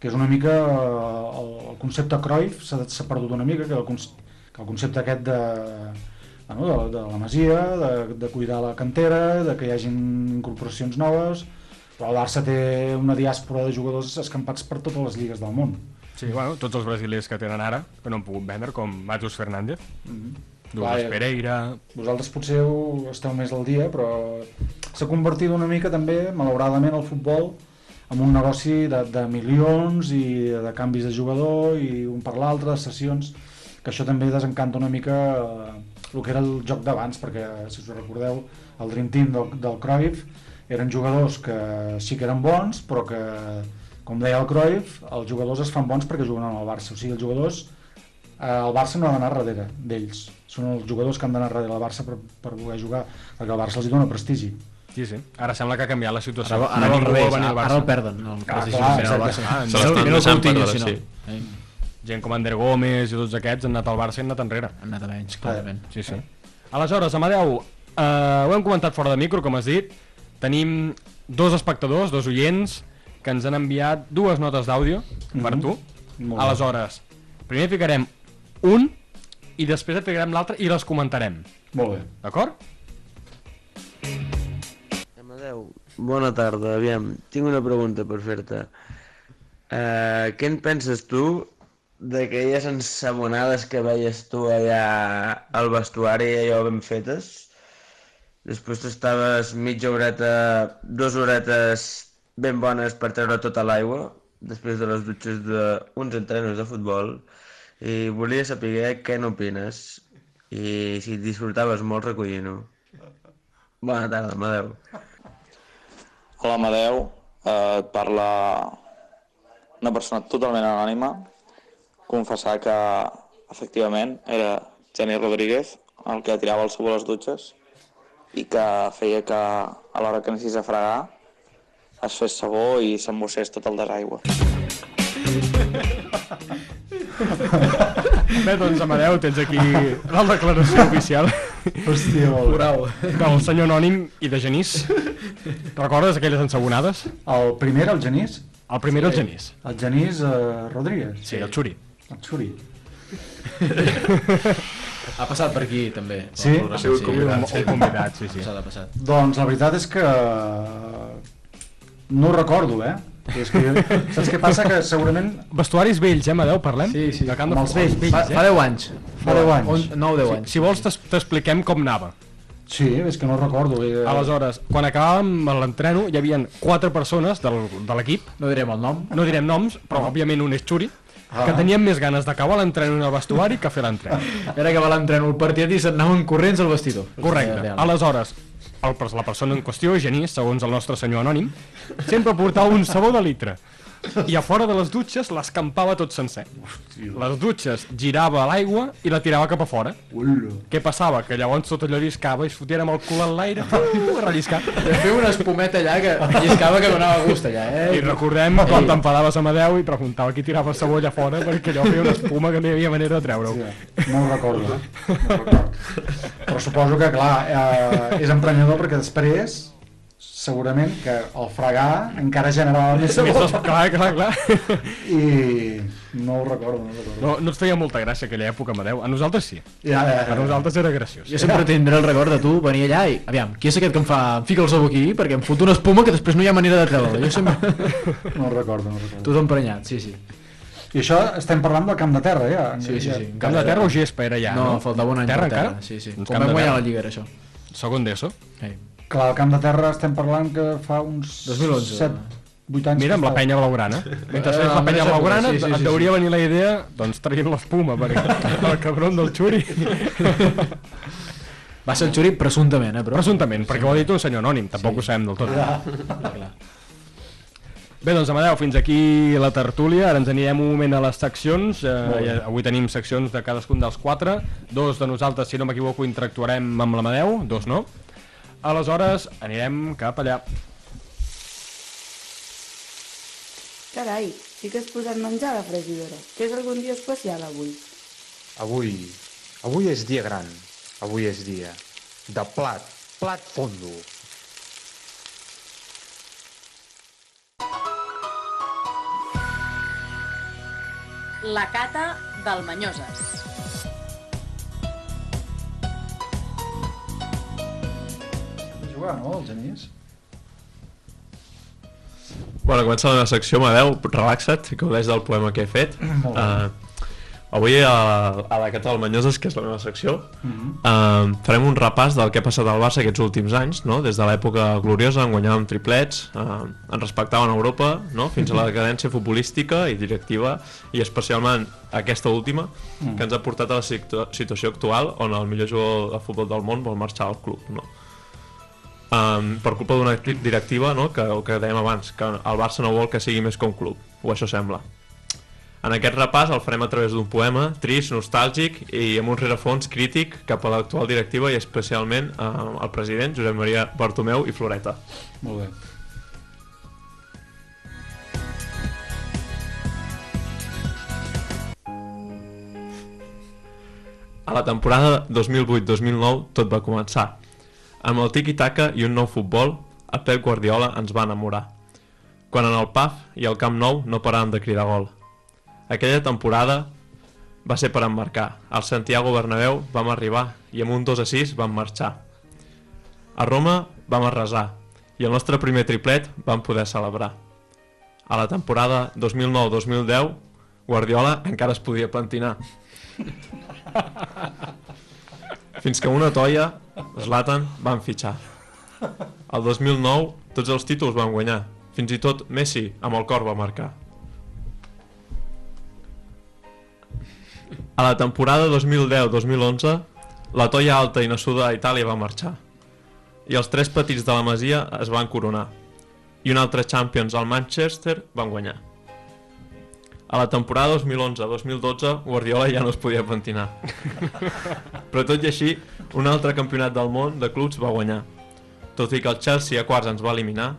que és una mica eh, el, el concepte Cruyff s'ha perdut una mica que el, que el concepte aquest de, bueno, de, de la masia de, de cuidar la cantera de que hi hagin incorporacions noves però el Barça té una diàspora de jugadors escampats per totes les lligues del món. Sí, bueno, tots els brasilers que tenen ara, que no han pogut vendre, com Matheus Fernández, Douglas Clar, Pereira... vosaltres potser esteu més al dia, però s'ha convertit una mica també, malauradament, el futbol en un negoci de, de milions i de canvis de jugador i un per l'altre, sessions, que això també desencanta una mica eh, el que era el joc d'abans, perquè si us recordeu, el Dream Team del, del Cruyff eren jugadors que sí que eren bons, però que, com deia el Cruyff, els jugadors es fan bons perquè juguen al Barça. O sigui, els jugadors eh, el Barça no ha d'anar darrere d'ells són els jugadors que han d'anar darrere del Barça per, per voler jugar, perquè el Barça els hi dona prestigi Sí, sí. Ara sembla que ha canviat la situació. Ara, ara, al Ningú revés, venir al ara, Barça. ara el perden. El Clar, clar, exacte. Ah, Se l'estan deixant perdre, no. sí. Eh, Gent com Ander Gómez i tots aquests han anat al Barça i han anat enrere. Han anat a menys, clarament. Sí, sí. Aleshores, Amadeu, eh, ho hem comentat fora de micro, com has dit. Tenim dos espectadors, dos oients, que ens han enviat dues notes d'àudio per Mhm. tu. Molt bé. Aleshores, primer ficarem un i després et ficarem l'altre i les comentarem. Molt bé. D'acord? Amadeu, bona tarda. Aviam, tinc una pregunta per fer-te. Uh, què en penses tu d'aquelles ensabonades que veies tu allà al vestuari, allò ben fetes? Després tu estaves mitja horeta, dues horetes ben bones per treure tota l'aigua, després de les dutxes d'uns entrenos de futbol, i volia saber què n'opines. i si disfrutaves molt recollint-ho. Bona tarda, Amadeu. Hola, Amadeu. Eh, et parla una persona totalment anònima. Confessar que, efectivament, era Jenny Rodríguez el que tirava el sabó a les dutxes i que feia que a l'hora que anessis a fregar es fes sabó i s'embossés tot el desaigua. Bé, doncs, Amadeu, tens aquí la declaració oficial. Hòstia, molt. Oral. Del senyor Anònim i de Genís. Recordes aquelles ensabonades? El primer, el Genís? El primer, el Genís. El Genís uh, Rodríguez? Sí, el Xuri. El Xuri. [laughs] Ha passat per aquí, també. Sí? Ha sigut sí. convidat, sí. Un convidat, sí, sí. Passat, ha passat. Doncs la veritat és que no ho recordo, eh? És que, saps què passa? Que segurament... Vestuaris vells, eh, Amadeu, parlem? Sí, sí. De camp de Amb els vells. Fa, fa 10 anys. Fa 10 anys. On, 9 10 Si, anys. si vols t'expliquem com anava. Sí, és que no recordo. Eh? Aleshores, quan acabàvem l'entreno hi havia quatre persones del, de l'equip, No direm el nom. no direm noms, però òbviament un és Xuri, Ah. que tenien més ganes d'acabar l'entreno en el vestuari que fer l'entreno. Era que va l'entreno el partit i s'anaven corrents al vestidor. Correcte. Aleshores, el, la persona en qüestió, Genís, segons el nostre senyor anònim, sempre portava un sabó de litre. I a fora de les dutxes l'escampava tot sencer. Les dutxes girava a l'aigua i la tirava cap a fora. Ula. Què passava? Que llavors tot allò lliscava i es fotia amb el cul en l'aire, [laughs] uh, relliscar. De fer una espumeta allà que lliscava que donava gust allà, eh? I recordem quan t'enfadavaves a Amadeu i preguntava qui tirava el sabó allà fora perquè allò feia una espuma que no hi havia manera de treure-ho. Sí, no ho recordo. No ho recordo. Però suposo que, clar, eh, és emprenyador perquè després segurament que el fregar encara generava més Més sabor clar, clar, clar. i no ho recordo, no ho recordo. No, no et feia molta gràcia aquella època, Amadeu. A nosaltres sí. Ja, ja, A ja. nosaltres era graciós. Jo sempre tindré el record de tu venir allà i, aviam, qui és aquest que em fa, em fica el sabó aquí perquè em fot una espuma que després no hi ha manera de treure Jo sempre... No ho recordo, no ho recordo. Tot emprenyat, sí, sí. I això estem parlant del camp de terra, ja. Sí, sí, ja. sí. Camp de terra o gespa era ja, no? no? faltava un any Terra terra. encara? Sí, sí. Camp vam guanyar la Lliga era això. Segon d'ESO. Ei. Clar, al camp de terra estem parlant que fa uns 2011. 7, 8 anys. Mira, amb la penya blaugrana. Mentre Eh, la amb penya blaugrana, sí, sí, et sí, hauria sí. venir la idea, doncs traient l'espuma, perquè [laughs] el cabron del xuri... Va ser el Xuri presumptament, eh, però... Presumptament, perquè ho ha dit un senyor anònim, tampoc ho sabem del tot. Clar, clar. Bé, doncs Amadeu, fins aquí la tertúlia, ara ens anirem un moment a les seccions, eh, ja, avui tenim seccions de cadascun dels quatre, dos de nosaltres, si no m'equivoco, interactuarem amb l'Amadeu, dos no. Aleshores, anirem cap allà. Carai, sí que has posat menjar a la fregidora. Que és algun dia especial avui. Avui, avui és dia gran. Avui és dia de plat, plat fondo. La cata del Manyoses. Jugar, no, el Genís? Bueno, comença la meva secció, Madeu, relaxa't, que gaudeix del poema que he fet. Molt bé. Uh, avui a, a la Cata del Manyoses, que és la meva secció, Mhm. uh, farem un repàs del que ha passat al Barça aquests últims anys, no? des de l'època gloriosa, en guanyàvem triplets, uh, ens respectaven Europa, no? fins a la decadència futbolística i directiva, i especialment aquesta última, Mm. que ens ha portat a la situ situació actual on el millor jugador de futbol del món vol marxar al club. No? um, per culpa d'una directiva no? que, el que dèiem abans, que el Barça no vol que sigui més un club, o això sembla. En aquest repàs el farem a través d'un poema trist, nostàlgic i amb un rerefons crític cap a l'actual directiva i especialment eh, al president Josep Maria Bartomeu i Floreta. Molt bé. A la temporada 2008-2009 tot va començar. Amb el tiki-taka i un nou futbol, a Pep Guardiola ens va enamorar. Quan en el PAF i el Camp Nou no paràvem de cridar gol. Aquella temporada va ser per emmarcar. Al Santiago Bernabéu vam arribar i amb un 2 a 6 vam marxar. A Roma vam arrasar i el nostre primer triplet vam poder celebrar. A la temporada 2009-2010 Guardiola encara es podia plantinar. Fins que una toia, Zlatan, van fitxar. El 2009 tots els títols van guanyar. Fins i tot Messi amb el cor va marcar. A la temporada 2010-2011 La toia alta i nassuda a Itàlia va marxar. I els tres petits de la Masia es van coronar. I un altre Champions al Manchester van guanyar. A la temporada 2011-2012 Guardiola ja no es podia pentinar. [laughs] Però tot i així, un altre campionat del món de clubs va guanyar. Tot i que el Chelsea a quarts ens va eliminar,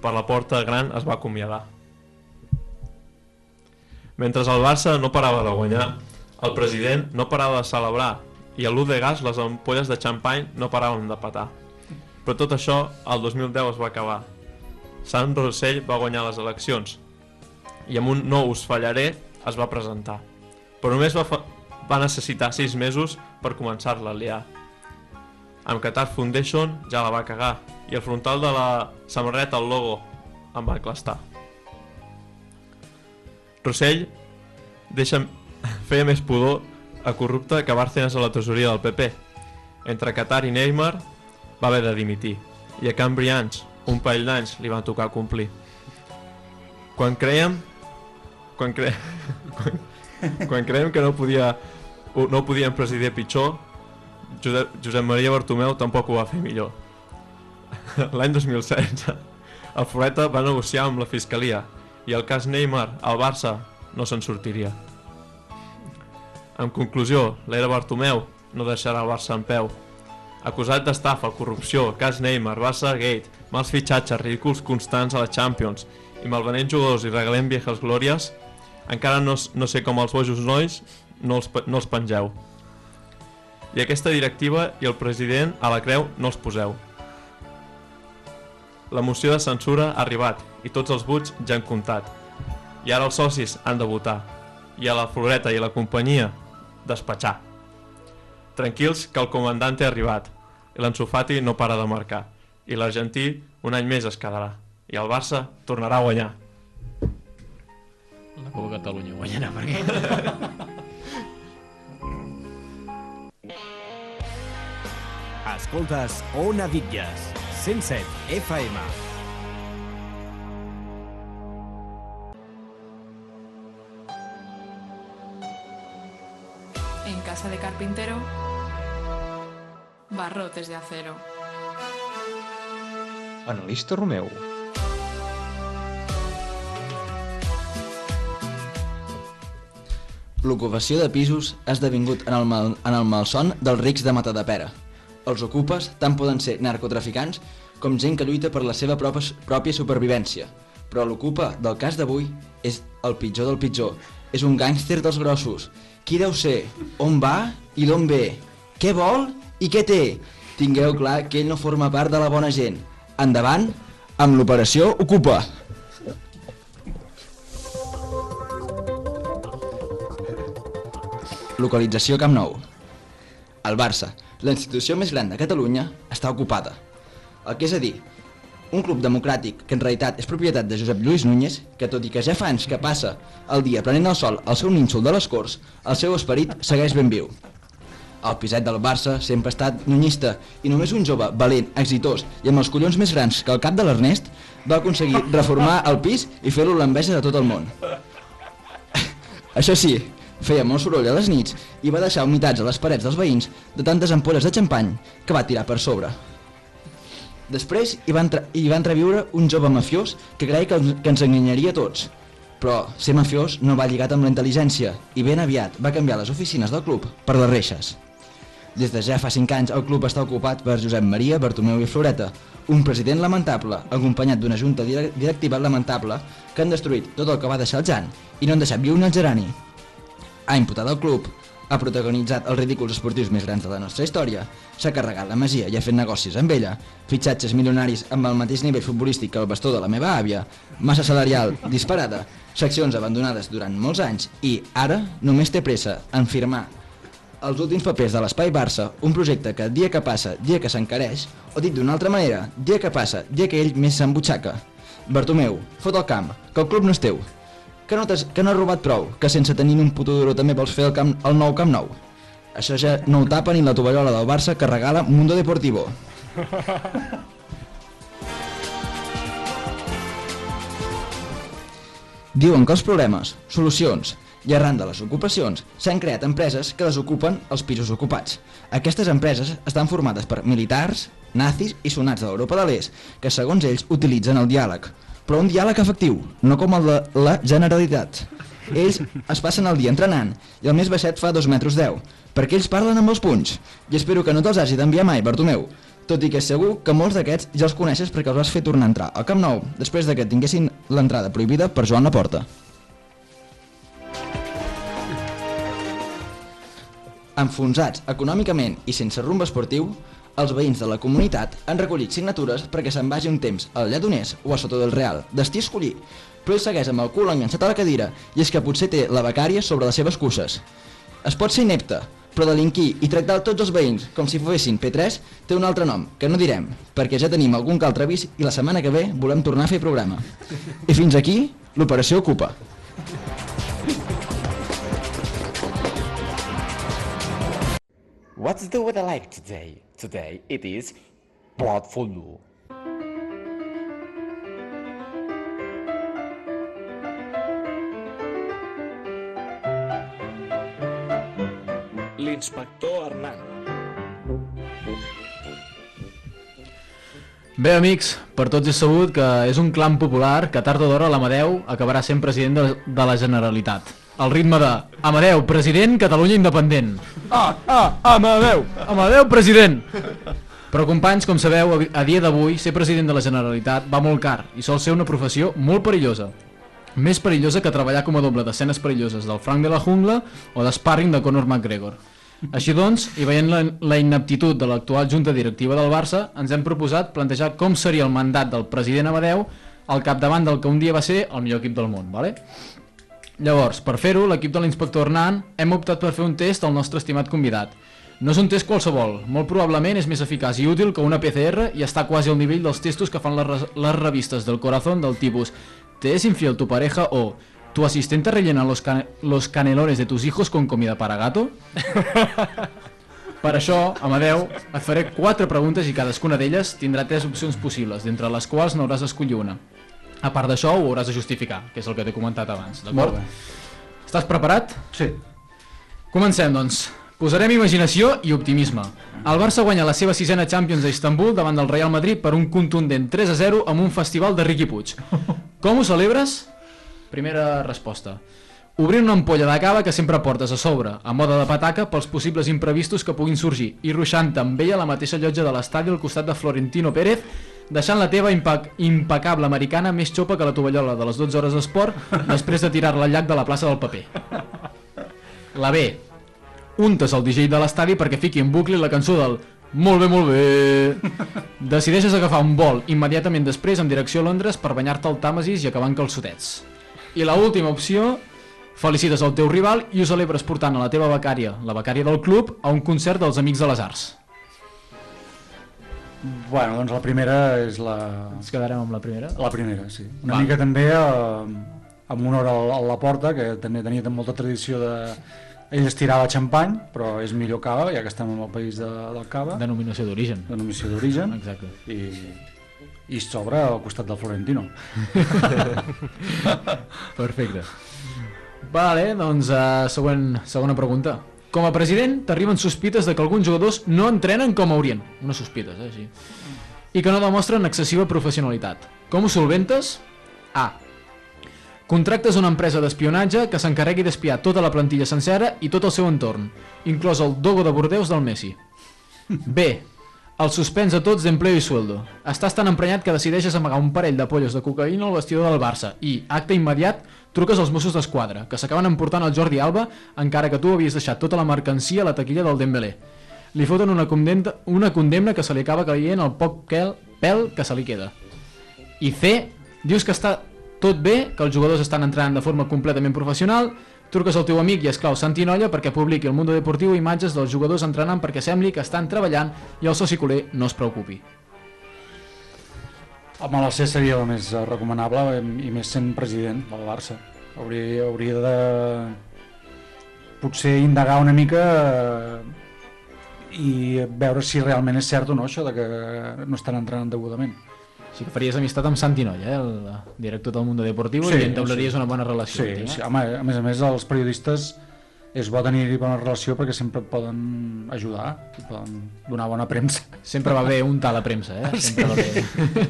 per la porta gran es va acomiadar. Mentre el Barça no parava de guanyar, el president no parava de celebrar i a l'U de gas les ampolles de xampany no paraven de petar. Però tot això el 2010 es va acabar. Sant Rossell va guanyar les eleccions i amb un no us fallaré es va presentar. Però només va, va necessitar 6 mesos per començar-la a liar. Amb Qatar Foundation ja la va cagar i el frontal de la samarreta, el logo, em va clastar. Rossell deixa, feia més pudor a corrupte que Bárcenas a la tresoria del PP. Entre Qatar i Neymar va haver de dimitir i a Can Brians un parell d'anys li van tocar complir. Quan creiem quan, cre... quan, [laughs] quan creiem que no podia no ho podien presidir pitjor Josep, Josep Maria Bartomeu tampoc ho va fer millor. [laughs] L'any 2016 el Floreta va negociar amb la Fiscalia i el cas Neymar al Barça no se'n sortiria. En conclusió, l'era Bartomeu no deixarà el Barça en peu. Acusat d'estafa, corrupció, cas Neymar, Barça Gate, mals fitxatges, ridículs constants a la Champions i malvenent jugadors i regalent viejas glòries, encara no, no sé com els bojos nois no els, no els pengeu. I aquesta directiva i el president a la creu no els poseu. La moció de censura ha arribat i tots els vots ja han comptat. I ara els socis han de votar. I a la Floreta i a la companyia despatxar. Tranquils que el comandant ha arribat i l'Ensofati no para de marcar i l'argentí un any més es quedarà i el Barça tornarà a guanyar. La Copa Catalunya guanyarà perquè... Escoltes Ona Bitlles, 107 FM. Casa de carpintero, barrotes de acero. Analista Romeu. L'ocupació de pisos ha esdevingut en el, mal, en el malson dels rics de Matadepera. Els ocupes tant poden ser narcotraficants com gent que lluita per la seva pròpia, pròpia supervivència. Però l'ocupa del cas d'avui és el pitjor del pitjor. És un gàngster dels grossos. Qui deu ser? On va i d'on ve? Què vol i què té? Tingueu clar que ell no forma part de la bona gent. Endavant amb l'operació Ocupa. Localització Camp Nou. El Barça, la institució més gran de Catalunya, està ocupada. El que és a dir, un club democràtic que en realitat és propietat de Josep Lluís Núñez, que tot i que ja fa anys que passa el dia prenent el sol al seu nínxol de les Corts, el seu esperit segueix ben viu. El piset del Barça sempre ha estat nunyista i només un jove valent, exitós i amb els collons més grans que el cap de l'Ernest va aconseguir reformar el pis i fer-lo l'enveja de tot el món. Això sí, feia molt soroll a les nits i va deixar humitats a les parets dels veïns de tantes ampolles de xampany que va tirar per sobre. Després hi va, entre, hi va entreviure un jove mafiós que creia que, que ens enganyaria tots. Però ser mafiós no va lligat amb la intel·ligència i ben aviat va canviar les oficines del club per les reixes. Des de ja fa 5 anys el club està ocupat per Josep Maria, Bartomeu i Floreta, un president lamentable, acompanyat d'una junta directiva lamentable que han destruït tot el que va deixar el Jan i no han deixat viu ni el gerani. Ha imputat el club, ha protagonitzat els ridículs esportius més grans de la nostra història, s'ha carregat la masia i ha fet negocis amb ella, fitxatges milionaris amb el mateix nivell futbolístic que el bastó de la meva àvia, massa salarial disparada, seccions abandonades durant molts anys i, ara, només té pressa en firmar els últims papers de l'Espai Barça, un projecte que dia que passa, dia que s'encareix, o dit d'una altra manera, dia que passa, dia que ell més s'embutxaca. Bartomeu, fot el camp, que el club no és teu. Que no, que no has robat prou, que sense tenir un puto duro també vols fer el, camp, el nou Camp Nou. Això ja no ho tapa ni la tovallola del Barça que regala Mundo Deportivo. [laughs] Diuen que els problemes, solucions I arran de les ocupacions s'han creat empreses que desocupen els pisos ocupats. Aquestes empreses estan formades per militars, nazis i sonats de l'Europa de l'Est, que segons ells utilitzen el diàleg. Però un diàleg efectiu, no com el de la Generalitat. Ells es passen el dia entrenant i el més baixet fa 2 metres 10, perquè ells parlen amb els punys. I espero que no te'ls hagi d'enviar mai, Bartomeu. Tot i que és segur que molts d'aquests ja els coneixes perquè els vas fer tornar a entrar al Camp Nou després de que tinguessin l'entrada prohibida per Joan Laporta. Enfonsats econòmicament i sense rumb esportiu, els veïns de la comunitat han recollit signatures perquè se'n vagi un temps al Lledoners o a Soto del Real, destí escollir, però ell segueix amb el cul enganxat a la cadira i és que potser té la becària sobre les seves cuses. Es pot ser inepte, però delinquir i tractar tots els veïns com si fossin P3 té un altre nom, que no direm, perquè ja tenim algun que altre avís i la setmana que ve volem tornar a fer programa. I fins aquí, l'operació Ocupa. What's the weather like today? Today it is blood fondue. L'inspector Hernán. Bé, amics, per tots és sabut que és un clam popular que tard o d'hora l'Amadeu acabarà sent president de, de la Generalitat. Al ritme de Amadeu, president, Catalunya independent. Ah, ah, Amadeu! Amadeu, president! Però, companys, com sabeu, a dia d'avui, ser president de la Generalitat va molt car i sol ser una professió molt perillosa. Més perillosa que treballar com a doble d'escenes perilloses del Frank de la Jungla o d'Sparring de Conor McGregor. Així doncs, i veient la, la inaptitud de l'actual junta directiva del Barça, ens hem proposat plantejar com seria el mandat del president Amadeu al capdavant del que un dia va ser el millor equip del món. Vale? Llavors, per fer-ho, l'equip de l'inspector Hernán hem optat per fer un test al nostre estimat convidat. No és un test qualsevol, molt probablement és més eficaç i útil que una PCR i està quasi al nivell dels testos que fan les, les revistes del corazón del tipus ¿Te es infiel tu pareja o tu asistente rellena los, can los canelones de tus hijos con comida para gato? Per això, Amadeu, et faré quatre preguntes i cadascuna d'elles tindrà tres opcions possibles, d'entre les quals n'hauràs d'escollir una. A part d'això, ho hauràs de justificar, que és el que t'he comentat abans, d'acord? Estàs preparat? Sí. Comencem, doncs. Posarem imaginació i optimisme. El Barça guanya la seva sisena Champions a Istanbul davant del Real Madrid per un contundent 3 a 0 amb un festival de Riqui Puig. Com ho celebres? Primera resposta. Obrint una ampolla de cava que sempre portes a sobre, a moda de pataca pels possibles imprevistos que puguin sorgir, i ruixant amb ella a la mateixa llotja de l'estadi al costat de Florentino Pérez, deixant la teva impac impecable americana més xopa que la tovallola de les 12 hores d'esport després de tirar-la al llac de la plaça del paper. La B. Untes el DJ de l'estadi perquè fiqui en bucle la cançó del molt bé, molt bé. Decideixes agafar un vol immediatament després en direcció a Londres per banyar-te al Tàmesis i acabar en calçotets. I la última opció, felicites el teu rival i ho celebres portant a la teva becària, la becària del club, a un concert dels Amics de les Arts. Bueno, doncs la primera és la... Ens quedarem amb la primera? La primera, sí. Una Val. mica també eh, amb una hora a la porta, que també tenia molta tradició de... Ell es tirava xampany, però és millor cava, ja que estem en el país de, del cava. Denominació d'origen. Denominació d'origen. Exacte. I, i s'obre al costat del Florentino. [laughs] Perfecte. Vale, doncs uh, següent, segona pregunta. Com a president, t'arriben sospites de que alguns jugadors no entrenen com haurien. Unes sospites, eh, així. I que no demostren excessiva professionalitat. Com ho solventes? A. Contractes una empresa d'espionatge que s'encarregui d'espiar tota la plantilla sencera i tot el seu entorn, inclòs el dogo de Bordeus del Messi. B. El suspens a tots d'empleo i sueldo. Estàs tan emprenyat que decideixes amagar un parell de pollos de cocaïna al vestidor del Barça i, acte immediat, truques als Mossos d'Esquadra, que s'acaben emportant el Jordi Alba encara que tu havies deixat tota la mercancia a la taquilla del Dembélé. Li foten una condemna, una condemna que se li acaba caient el poc pèl, pèl que se li queda. I C, dius que està tot bé, que els jugadors estan entrant de forma completament professional, truques al teu amic i esclau Santi Nolla perquè publiqui al Mundo Deportiu imatges dels jugadors entrenant perquè sembli que estan treballant i el soci culer no es preocupi. Home, la C seria la més eh, recomanable i més sent president del Barça. Hauria, hauria de potser indagar una mica eh, i veure si realment és cert o no això de que no estan entrenant degudament. Així que faries amistat amb Santi Nolla, eh, el director del Mundo Deportivo, Sí, i entablaries sí. una bona relació. Sí, eh? sí, home, a més a més els periodistes és bo tenir bona relació perquè sempre et poden ajudar i poden donar bona premsa. Sempre va bé un tal a premsa, eh? Sempre va bé.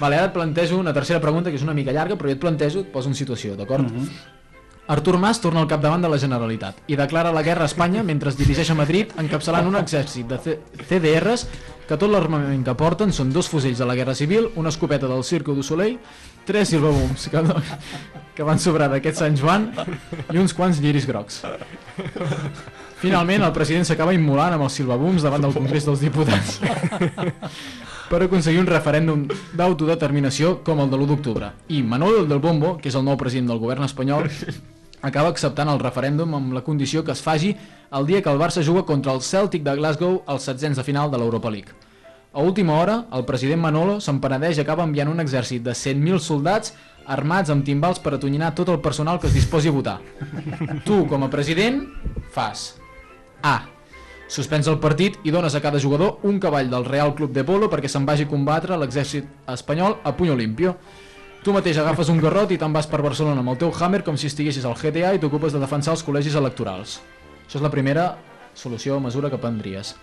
Vale, ara et plantejo una tercera pregunta que és una mica llarga, però jo et plantejo, et poso en situació, d'acord? Mhm. Artur Mas torna al capdavant de la Generalitat i declara la guerra a Espanya mentre es dirigeix a Madrid encapçalant un exèrcit de C CDRs que tot l'armament que porten són dos fusells de la Guerra Civil, una escopeta del Circo du Soleil, tres silvabums que, que van sobrar d'aquest Sant Joan i uns quants lliris grocs. Finalment, el president s'acaba immolant amb els silvabums davant del Congrés dels Diputats [laughs] per aconseguir un referèndum d'autodeterminació com el de l'1 d'octubre. I Manuel del Bombo, que és el nou president del govern espanyol, acaba acceptant el referèndum amb la condició que es faci el dia que el Barça juga contra el Celtic de Glasgow als setzents de final de l'Europa League. A última hora, el president Manolo se'n i acaba enviant un exèrcit de 100.000 soldats armats amb timbals per atonyinar tot el personal que es disposi a votar. Tu, com a president, fas A. Suspens el partit i dones a cada jugador un cavall del Real Club de Polo perquè se'n vagi a combatre l'exèrcit espanyol a puño limpio. Tu mateix agafes un garrot i te'n vas per Barcelona amb el teu Hammer com si estiguessis al GTA i t'ocupes de defensar els col·legis electorals. Això és la primera solució o mesura que prendries.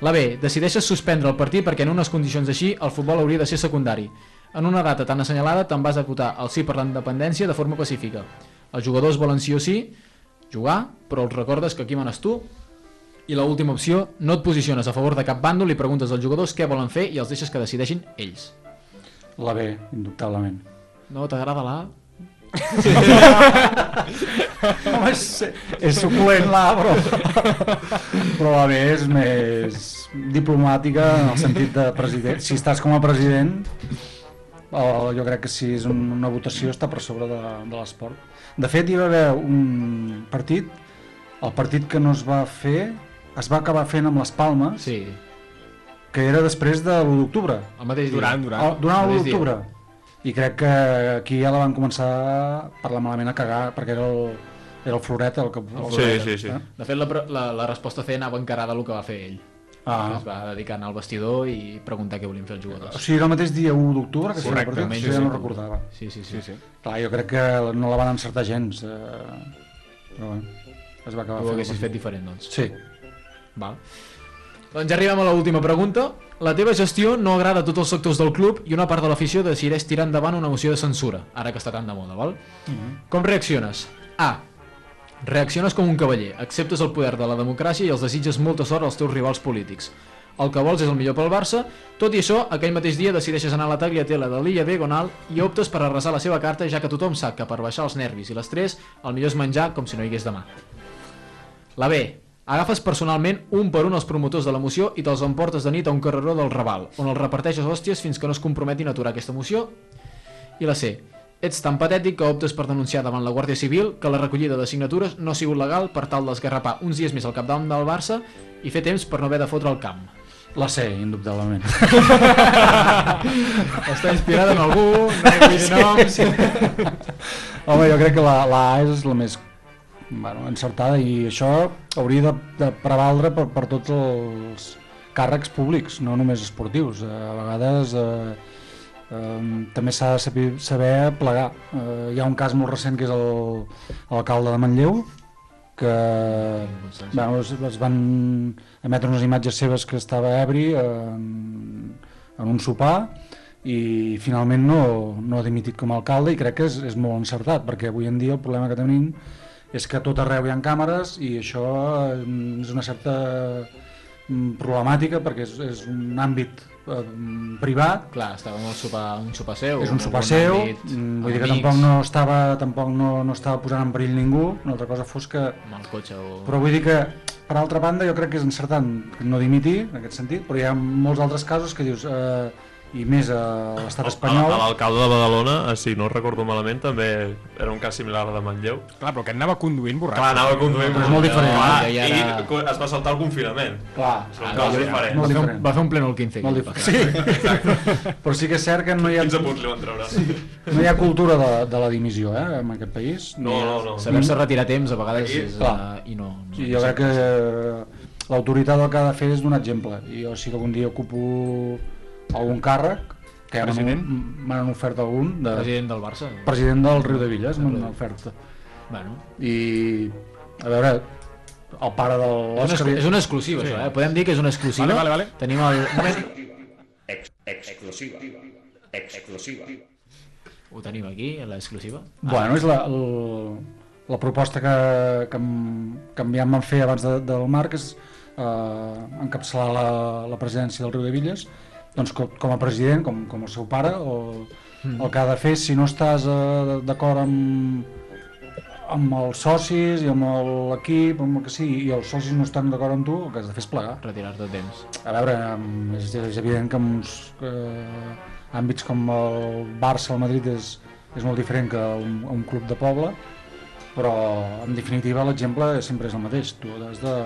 La B. Decideixes suspendre el partit perquè en unes condicions així el futbol hauria de ser secundari. En una data tan assenyalada te'n vas a votar el sí per la independència de forma pacífica. Els jugadors volen sí o sí jugar, però els recordes que aquí manes tu i la última opció, no et posiciones a favor de cap bàndol i preguntes als jugadors què volen fer i els deixes que decideixin ells. La B, indubtablement. No t'agrada la A? Home, és, és suculent la però, però la B és més diplomàtica en el sentit de president. Si estàs com a president, o jo crec que si és un, una votació està per sobre de, de l'esport. De fet, hi va haver un partit, el partit que no es va fer, es va acabar fent amb les Palmes, sí. que era després de l'1 d'octubre. El mateix dia. Durant, durant. Ah, Durant El l'1 mateix dia. d'octubre. I crec que aquí ja la van començar a parlar malament a cagar, perquè era el, era el Floret el que... El Sí, Floret, sí, sí. eh? De fet, la, la, la resposta C anava encarada al que va fer ell. Ah. Es va dedicar al vestidor i preguntar què volien fer els O jugadors. sigui, era el mateix dia 1 d'octubre que sí, menys partit, sí, ja no recordava. Sí, sí, sí. Sí, sí. Clar, jo crec que no la van encertar gens, eh, però bé, es va acabar Tu ho fent. haguessis fet diferent, doncs. Sí. Val. Doncs ja arribem a l'última pregunta. La teva gestió no agrada a tots els sectors del club i una part de l'afició decideix tirar endavant una moció de censura, ara que està tan de moda, val? Com reacciones? A. Reacciones com un cavaller, acceptes el poder de la democràcia i els desitges molta sort als teus rivals polítics. El que vols és el millor pel Barça, tot i això, aquell mateix dia decideixes anar a la tagliatella de l'illa Diagonal i optes per arrasar la seva carta ja que tothom sap que per baixar els nervis i l'estrès el millor és menjar com si no hi hagués demà. La B. Agafes personalment un per un els promotors de la moció i te'ls emportes de nit a un carreró del Raval, on els reparteixes hòsties fins que no es comprometin a aturar aquesta moció. I la C. Ets tan patètic que optes per denunciar davant la Guàrdia Civil que la recollida de signatures no ha sigut legal per tal d'esgarrapar uns dies més al capdavant del Barça i fer temps per no haver de fotre el camp. La C, indubtablement. [laughs] Està inspirada en algú, no vull dir noms. Home, jo crec que la, la A és la més bueno, encertada i això hauria de, de prevaldre per, per tots els càrrecs públics, no només esportius. Eh, A vegades eh, eh, també s'ha de saber, saber plegar. Eh, hi ha un cas molt recent que és l'alcalde de Manlleu, que bueno, es, es van emetre unes imatges seves que estava ebri en, en un sopar i finalment no, no ha dimitit com a alcalde i crec que és, és molt encertat perquè avui en dia el problema que tenim és que tot arreu hi ha càmeres i això eh, és una certa mm, problemàtica perquè és, és un àmbit eh, privat Clar, estava en el sopar, un sopar seu. és un sopar seu, àmbit, mm, vull dir que tampoc no estava, tampoc no, no estava posant en perill ningú, una altra cosa fos que... Amb el cotxe o... Però vull dir que, per altra banda, jo crec que és encertant no dimitir, en aquest sentit, però hi ha molts altres casos que dius, eh, i més a l'estat espanyol... L'alcalde de Badalona, eh, si no recordo malament, també era un cas similar al de Manlleu. Clar, però que anava conduint borratxo. Clar, anava conduint Però és molt diferent, Clar, eh? Ja I era- co- es va saltar el confinament. Clar, Són Ah, casos va, diferents. va, fer un, diferent. va fer un pleno el 15. Molt diferent. Sí, [laughs] però sí que és cert que no hi ha, 15 punts li van treure. no hi ha cultura de, de la dimissió eh, en aquest país. No, no, no. Saber-se retirar temps a vegades Aquí, és, clar. uh, i no, no Sí, jo crec que eh, l'autoritat el que ha de fer és donar exemple. I jo si algun dia ocupo algun càrrec, Que m'han President? m'han ofert algun. De... President del Barça. President del Riu de Villes, Del m'han ofert. Bueno. I, a veure, el pare de És una, l'Òscar... és una exclusiva, Sí. això, eh? Podem dir que és una exclusiva. Vale, vale, vale. Tenim el... Ex exclusiva. Exclusiva. Ho tenim aquí, l'exclusiva. Bueno, és la, el, la proposta que, que, em- que em van fer abans de, del Marc és eh, encapçalar la, la presidència del Riu de Villes doncs com, com a president, com, com el seu pare o, Mm. el que ha de fer si no estàs eh, d'acord amb, amb els socis i amb el- l'equip, amb el que sigui, i els socis no estan d'acord amb tu, el que has de fer és plegar. Retirar-te a temps. A veure, és, és evident que en uns eh, àmbits com el Barça el Madrid és, és molt diferent que un, un club de poble, però en definitiva l'exemple sempre és el mateix. Tu has de,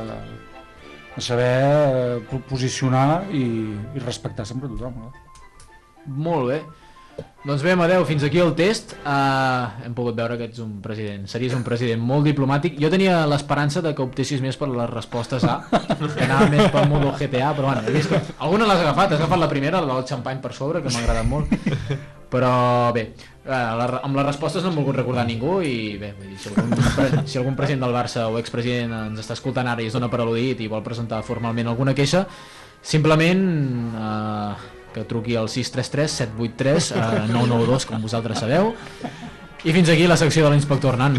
de saber eh, po- posicionar i, i respectar sempre tothom. No? Molt bé. Doncs bé, Amadeu, fins aquí el test. Uh, hem pogut veure que ets un president, series un president molt diplomàtic. Jo tenia l'esperança de que optessis més per les respostes A, que anava més pel modo GTA, però bueno, he vist que alguna l'has agafat, has agafat la primera, la del xampany per sobre, que m'ha agradat molt. Però bé, la, amb les respostes no hem volgut recordar ningú i bé, vull dir, si, algun, si algun president del Barça o expresident ens està escoltant ara i es dona per al·ludit i vol presentar formalment alguna queixa, simplement eh, que truqui al 633 783 eh, 992 com vosaltres sabeu i fins aquí la secció de l'inspector Hernán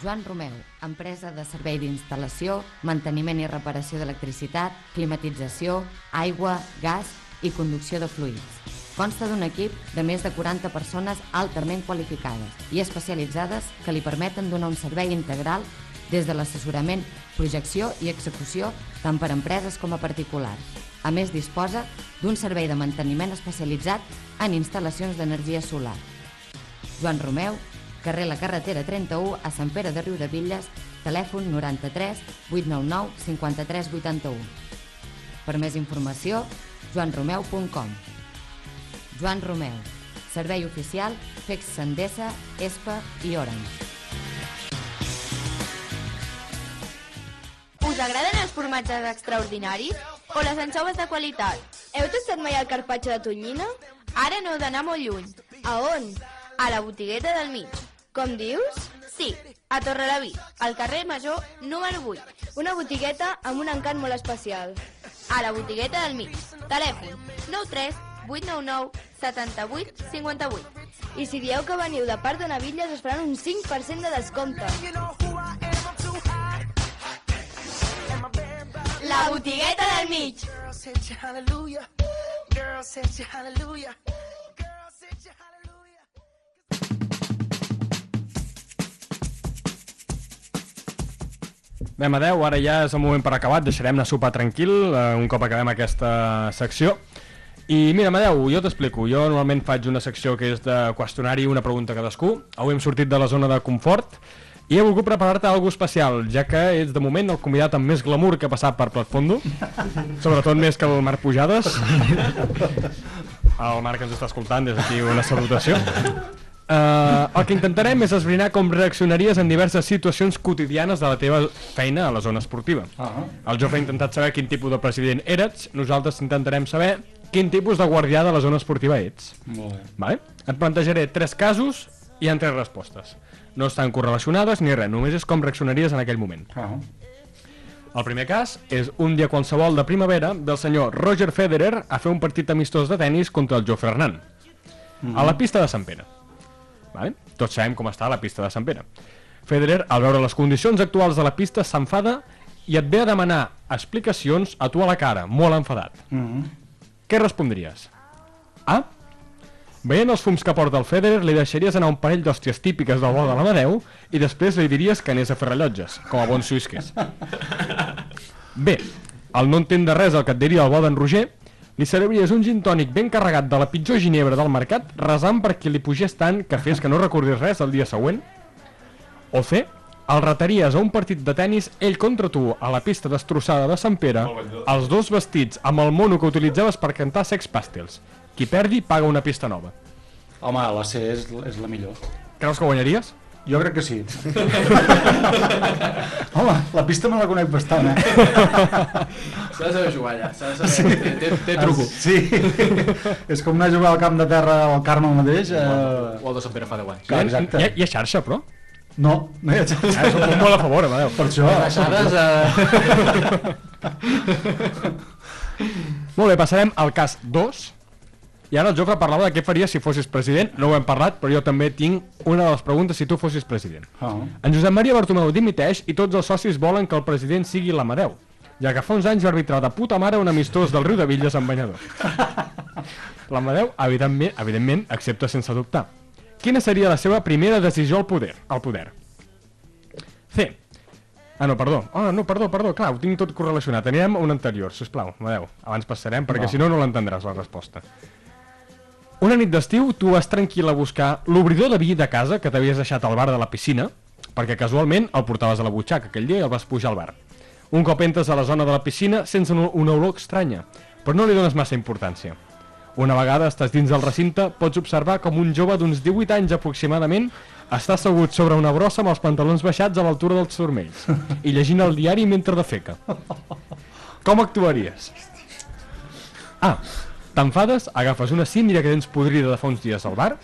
Joan Romeu, empresa de servei d'instal·lació, manteniment i reparació d'electricitat, climatització, aigua, gas i conducció de fluids. Consta d'un equip de més de 40 persones altament qualificades i especialitzades que li permeten donar un servei integral des de l'assessorament, projecció i execució tant per empreses com a particulars. A més, disposa d'un servei de manteniment especialitzat en instal·lacions d'energia solar. Joan Romeu, carrer La Carretera 31 a Sant Pere de Riudevilles, telèfon 93 899 53 81. Per més informació, joanromeu.com. Joan Romeu, servei oficial, FEX Sendesa, ESPA i Orange. Us agraden els formatges extraordinaris o les anxoves de qualitat? Heu tastat mai el carpaccio de tonyina? Ara no heu d'anar molt lluny. A on? A la botigueta del mig. Com dius? Sí, a Torrelavit, al carrer Major número 8. Una botigueta amb un encant molt especial. A la botigueta del mig. Telèfon 93 899 78 58. I si dieu que veniu de part de Navilles us faran un 5% de descompte. La botigueta del mig. Bé, Amadeu, ara ja és el moment per acabar, deixarem anar a sopar tranquil eh, un cop acabem aquesta secció. I mira, Amadeu, jo t'explico. Jo normalment faig una secció que és de qüestionari una pregunta a cadascú. Avui hem sortit de la zona de confort i he volgut preparar-te alguna especial, ja que ets de moment el convidat amb més glamour que ha passat per Platfondo, [laughs] sobretot més que el Marc Pujades. El Marc ens està escoltant, des d'aquí una salutació. Uh, el que intentarem és esbrinar com reaccionaries en diverses situacions quotidianes de la teva feina a la zona esportiva. Ah. El Jofre ha intentat saber quin tipus de president eres, nosaltres intentarem saber quin tipus de guardià de la zona esportiva ets. Molt bé. Vale? Et plantejaré tres casos i en tres respostes. No estan correlacionades ni res, només és com reaccionaries en aquell moment. Ah. El primer cas és un dia qualsevol de primavera del senyor Roger Federer a fer un partit amistós de tennis contra el Jofre Hernán a la pista de Sant Pere. Vale? Tots sabem com està la pista de Sant Pere. Federer, al veure les condicions actuals de la pista, s'enfada i et ve a demanar explicacions a tu a la cara, molt enfadat. Mm -hmm. Què respondries? A. Veient els fums que porta el Federer, li deixaries anar un parell d'hòsties típiques del bo de l'Amadeu i després li diries que anés a fer rellotges, com a bon suís que és. B. Al no entendre res el que et diria el bo d'en Roger, li serviries un gin tònic ben carregat de la pitjor ginebra del mercat, resant perquè li pugés tant que fes que no recordis res el dia següent. O C. El retaries a un partit de tennis ell contra tu a la pista destrossada de Sant Pere, els dos vestits amb el mono que utilitzaves per cantar Sex Pastels. Qui perdi paga una pista nova. Home, la C és, és la millor. Creus que guanyaries? Jo crec que sí. [laughs] Home, la pista me la conec bastant, eh? [laughs] S'ha de saber jugar allà, s'ha de saber... Té, té, té truco. Sí, és com anar a jugar al camp de terra al Carme el mateix. Eh... O el de Sant Pere fa 10 anys. Clar, exacte. Hi ha, hi ha xarxa, però? No, no hi ha xarxa. Ah, és un punt molt a favor, Amadeu. Per això. Baixades, [laughs] Molt bé, passarem al cas 2. I ara el Jofre parlava de què faries si fossis president. No ho hem parlat, però jo també tinc una de les preguntes si tu fossis president. Ah. En Josep Maria Bartomeu dimiteix i tots els socis volen que el president sigui l'Amadeu, ja que fa uns anys va arbitrar de puta mare un amistós del riu de Villes en banyador. [laughs] L'Amadeu, evidentment, evidentment, accepta sense dubtar. Quina seria la seva primera decisió al poder? Al poder. C. Ah, no, perdó. Ah, no, perdó, perdó, clar, ho tinc tot correlacionat. Anirem a un anterior, sisplau, Amadeu. Abans passarem, perquè Va. si no, no l'entendràs, la resposta. Una nit d'estiu, tu vas tranquil a buscar l'obridor de vi de casa que t'havies deixat al bar de la piscina, perquè casualment el portaves a la butxaca aquell dia i el vas pujar al bar. Un cop entres a la zona de la piscina, sents una olor estranya, però no li dones massa importància. Una vegada estàs dins del recinte, pots observar com un jove d'uns 18 anys aproximadament està assegut sobre una brossa amb els pantalons baixats a l'altura dels turmells [laughs] i llegint el diari mentre defeca. Com actuaries? A. T'enfades, agafes una síndria que tens podrida de fa uns dies al bar,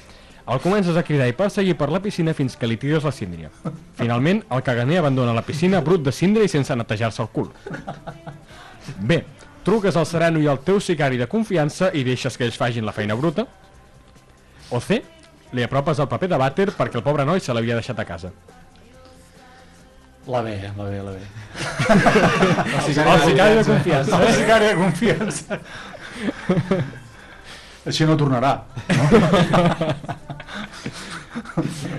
el comences a cridar i perseguir per la piscina fins que li tires la síndria. Finalment, el caganer abandona la piscina brut de síndria i sense netejar-se el cul. B. Truques al sereno i al teu sicari de confiança i deixes que ells fagin la feina bruta. O C. Li apropes el paper de vàter perquè el pobre noi se l'havia deixat a casa. La B, la B, la B. El sicari de confiança. El sicari de confiança. Així no tornarà.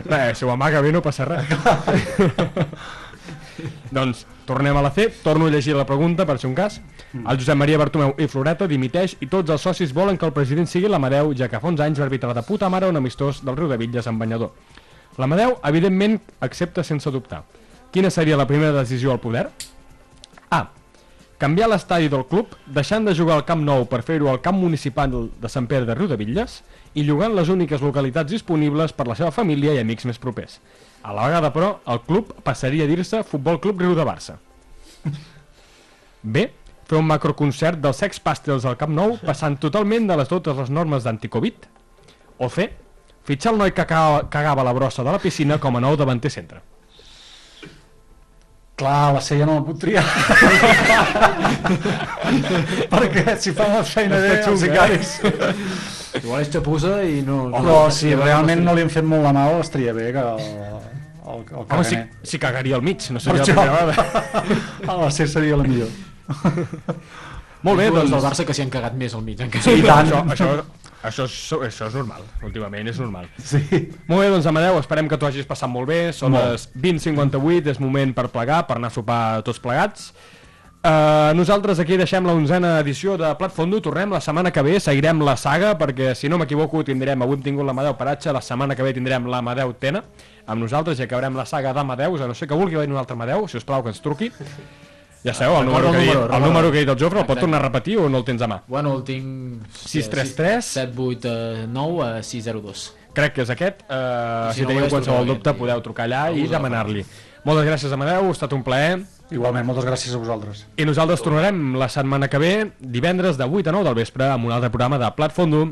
Bé, [laughs] si ho amaga bé no passa res. [laughs] doncs tornem a la C, torno a llegir la pregunta per ser un cas. El Josep Maria Bartomeu i Floreta dimiteix i tots els socis volen que el president sigui l'Amadeu, ja que fa uns anys va arbitrar de puta mare un amistós del riu de Villes en banyador. L'Amadeu, evidentment, accepta sense dubtar. Quina seria la primera decisió al poder? A. Canviar l'estadi del club, deixant de jugar al Camp Nou per fer-ho al Camp Municipal de Sant Pere de Riudebitlles i llogant les úniques localitats disponibles per la seva família i amics més propers. A la vegada, però, el club passaria a dir-se Futbol Club Riu de Barça. B. Fer un macroconcert dels Sex Pistols al Camp Nou passant totalment de les totes les normes d'anticovid. O C. Fitxar el noi que cagava, a la brossa de la piscina com a nou davanter centre. Clar, la C ja no la puc triar. [laughs] Perquè si fan la feina bé, els sicaris... Igual és xapussa i no... Oh, no, si realment no li han fet molt la mà, estaria bé que el, el, el Home, si, si cagaria al mig, no seria la primera vegada. [laughs] Ah, la C seria la millor. [laughs] Molt bé, doncs... del Barça que s'hi han cagat més al mig. Sí, Això, això, això, és, això és normal, últimament és normal. Sí. Molt bé, doncs Amadeu, esperem que t'ho hagis passat molt bé. Són Molt. les 20.58, és moment per plegar, per anar a sopar tots plegats. Uh, nosaltres aquí deixem la onzena edició de Plat Fondo, tornem la setmana que ve, seguirem la saga, perquè si no m'equivoco tindrem, avui hem tingut l'Amadeu Paratge, la setmana que ve tindrem l'Amadeu Tena amb nosaltres i acabarem la saga d'Amadeus, a no ser que vulgui venir un altre Amadeu, si us plau que ens truqui. Ja sabeu, el número, que, el he dit, número, el número que he dit el Jofre, el pot tornar a repetir o no el tens a mà? Bueno, el tinc... 633 7, 8, 9, 602. Crec que és aquest. Uh, Si si no teniu qualsevol dubte, i- podeu trucar allà i demanar-li. Moltes gràcies, Amadeu, ha estat un plaer. Igualment, moltes gràcies a vosaltres. I nosaltres tornarem la setmana que ve, divendres de 8 a 9 del vespre, amb un altre programa de Plat Fondo.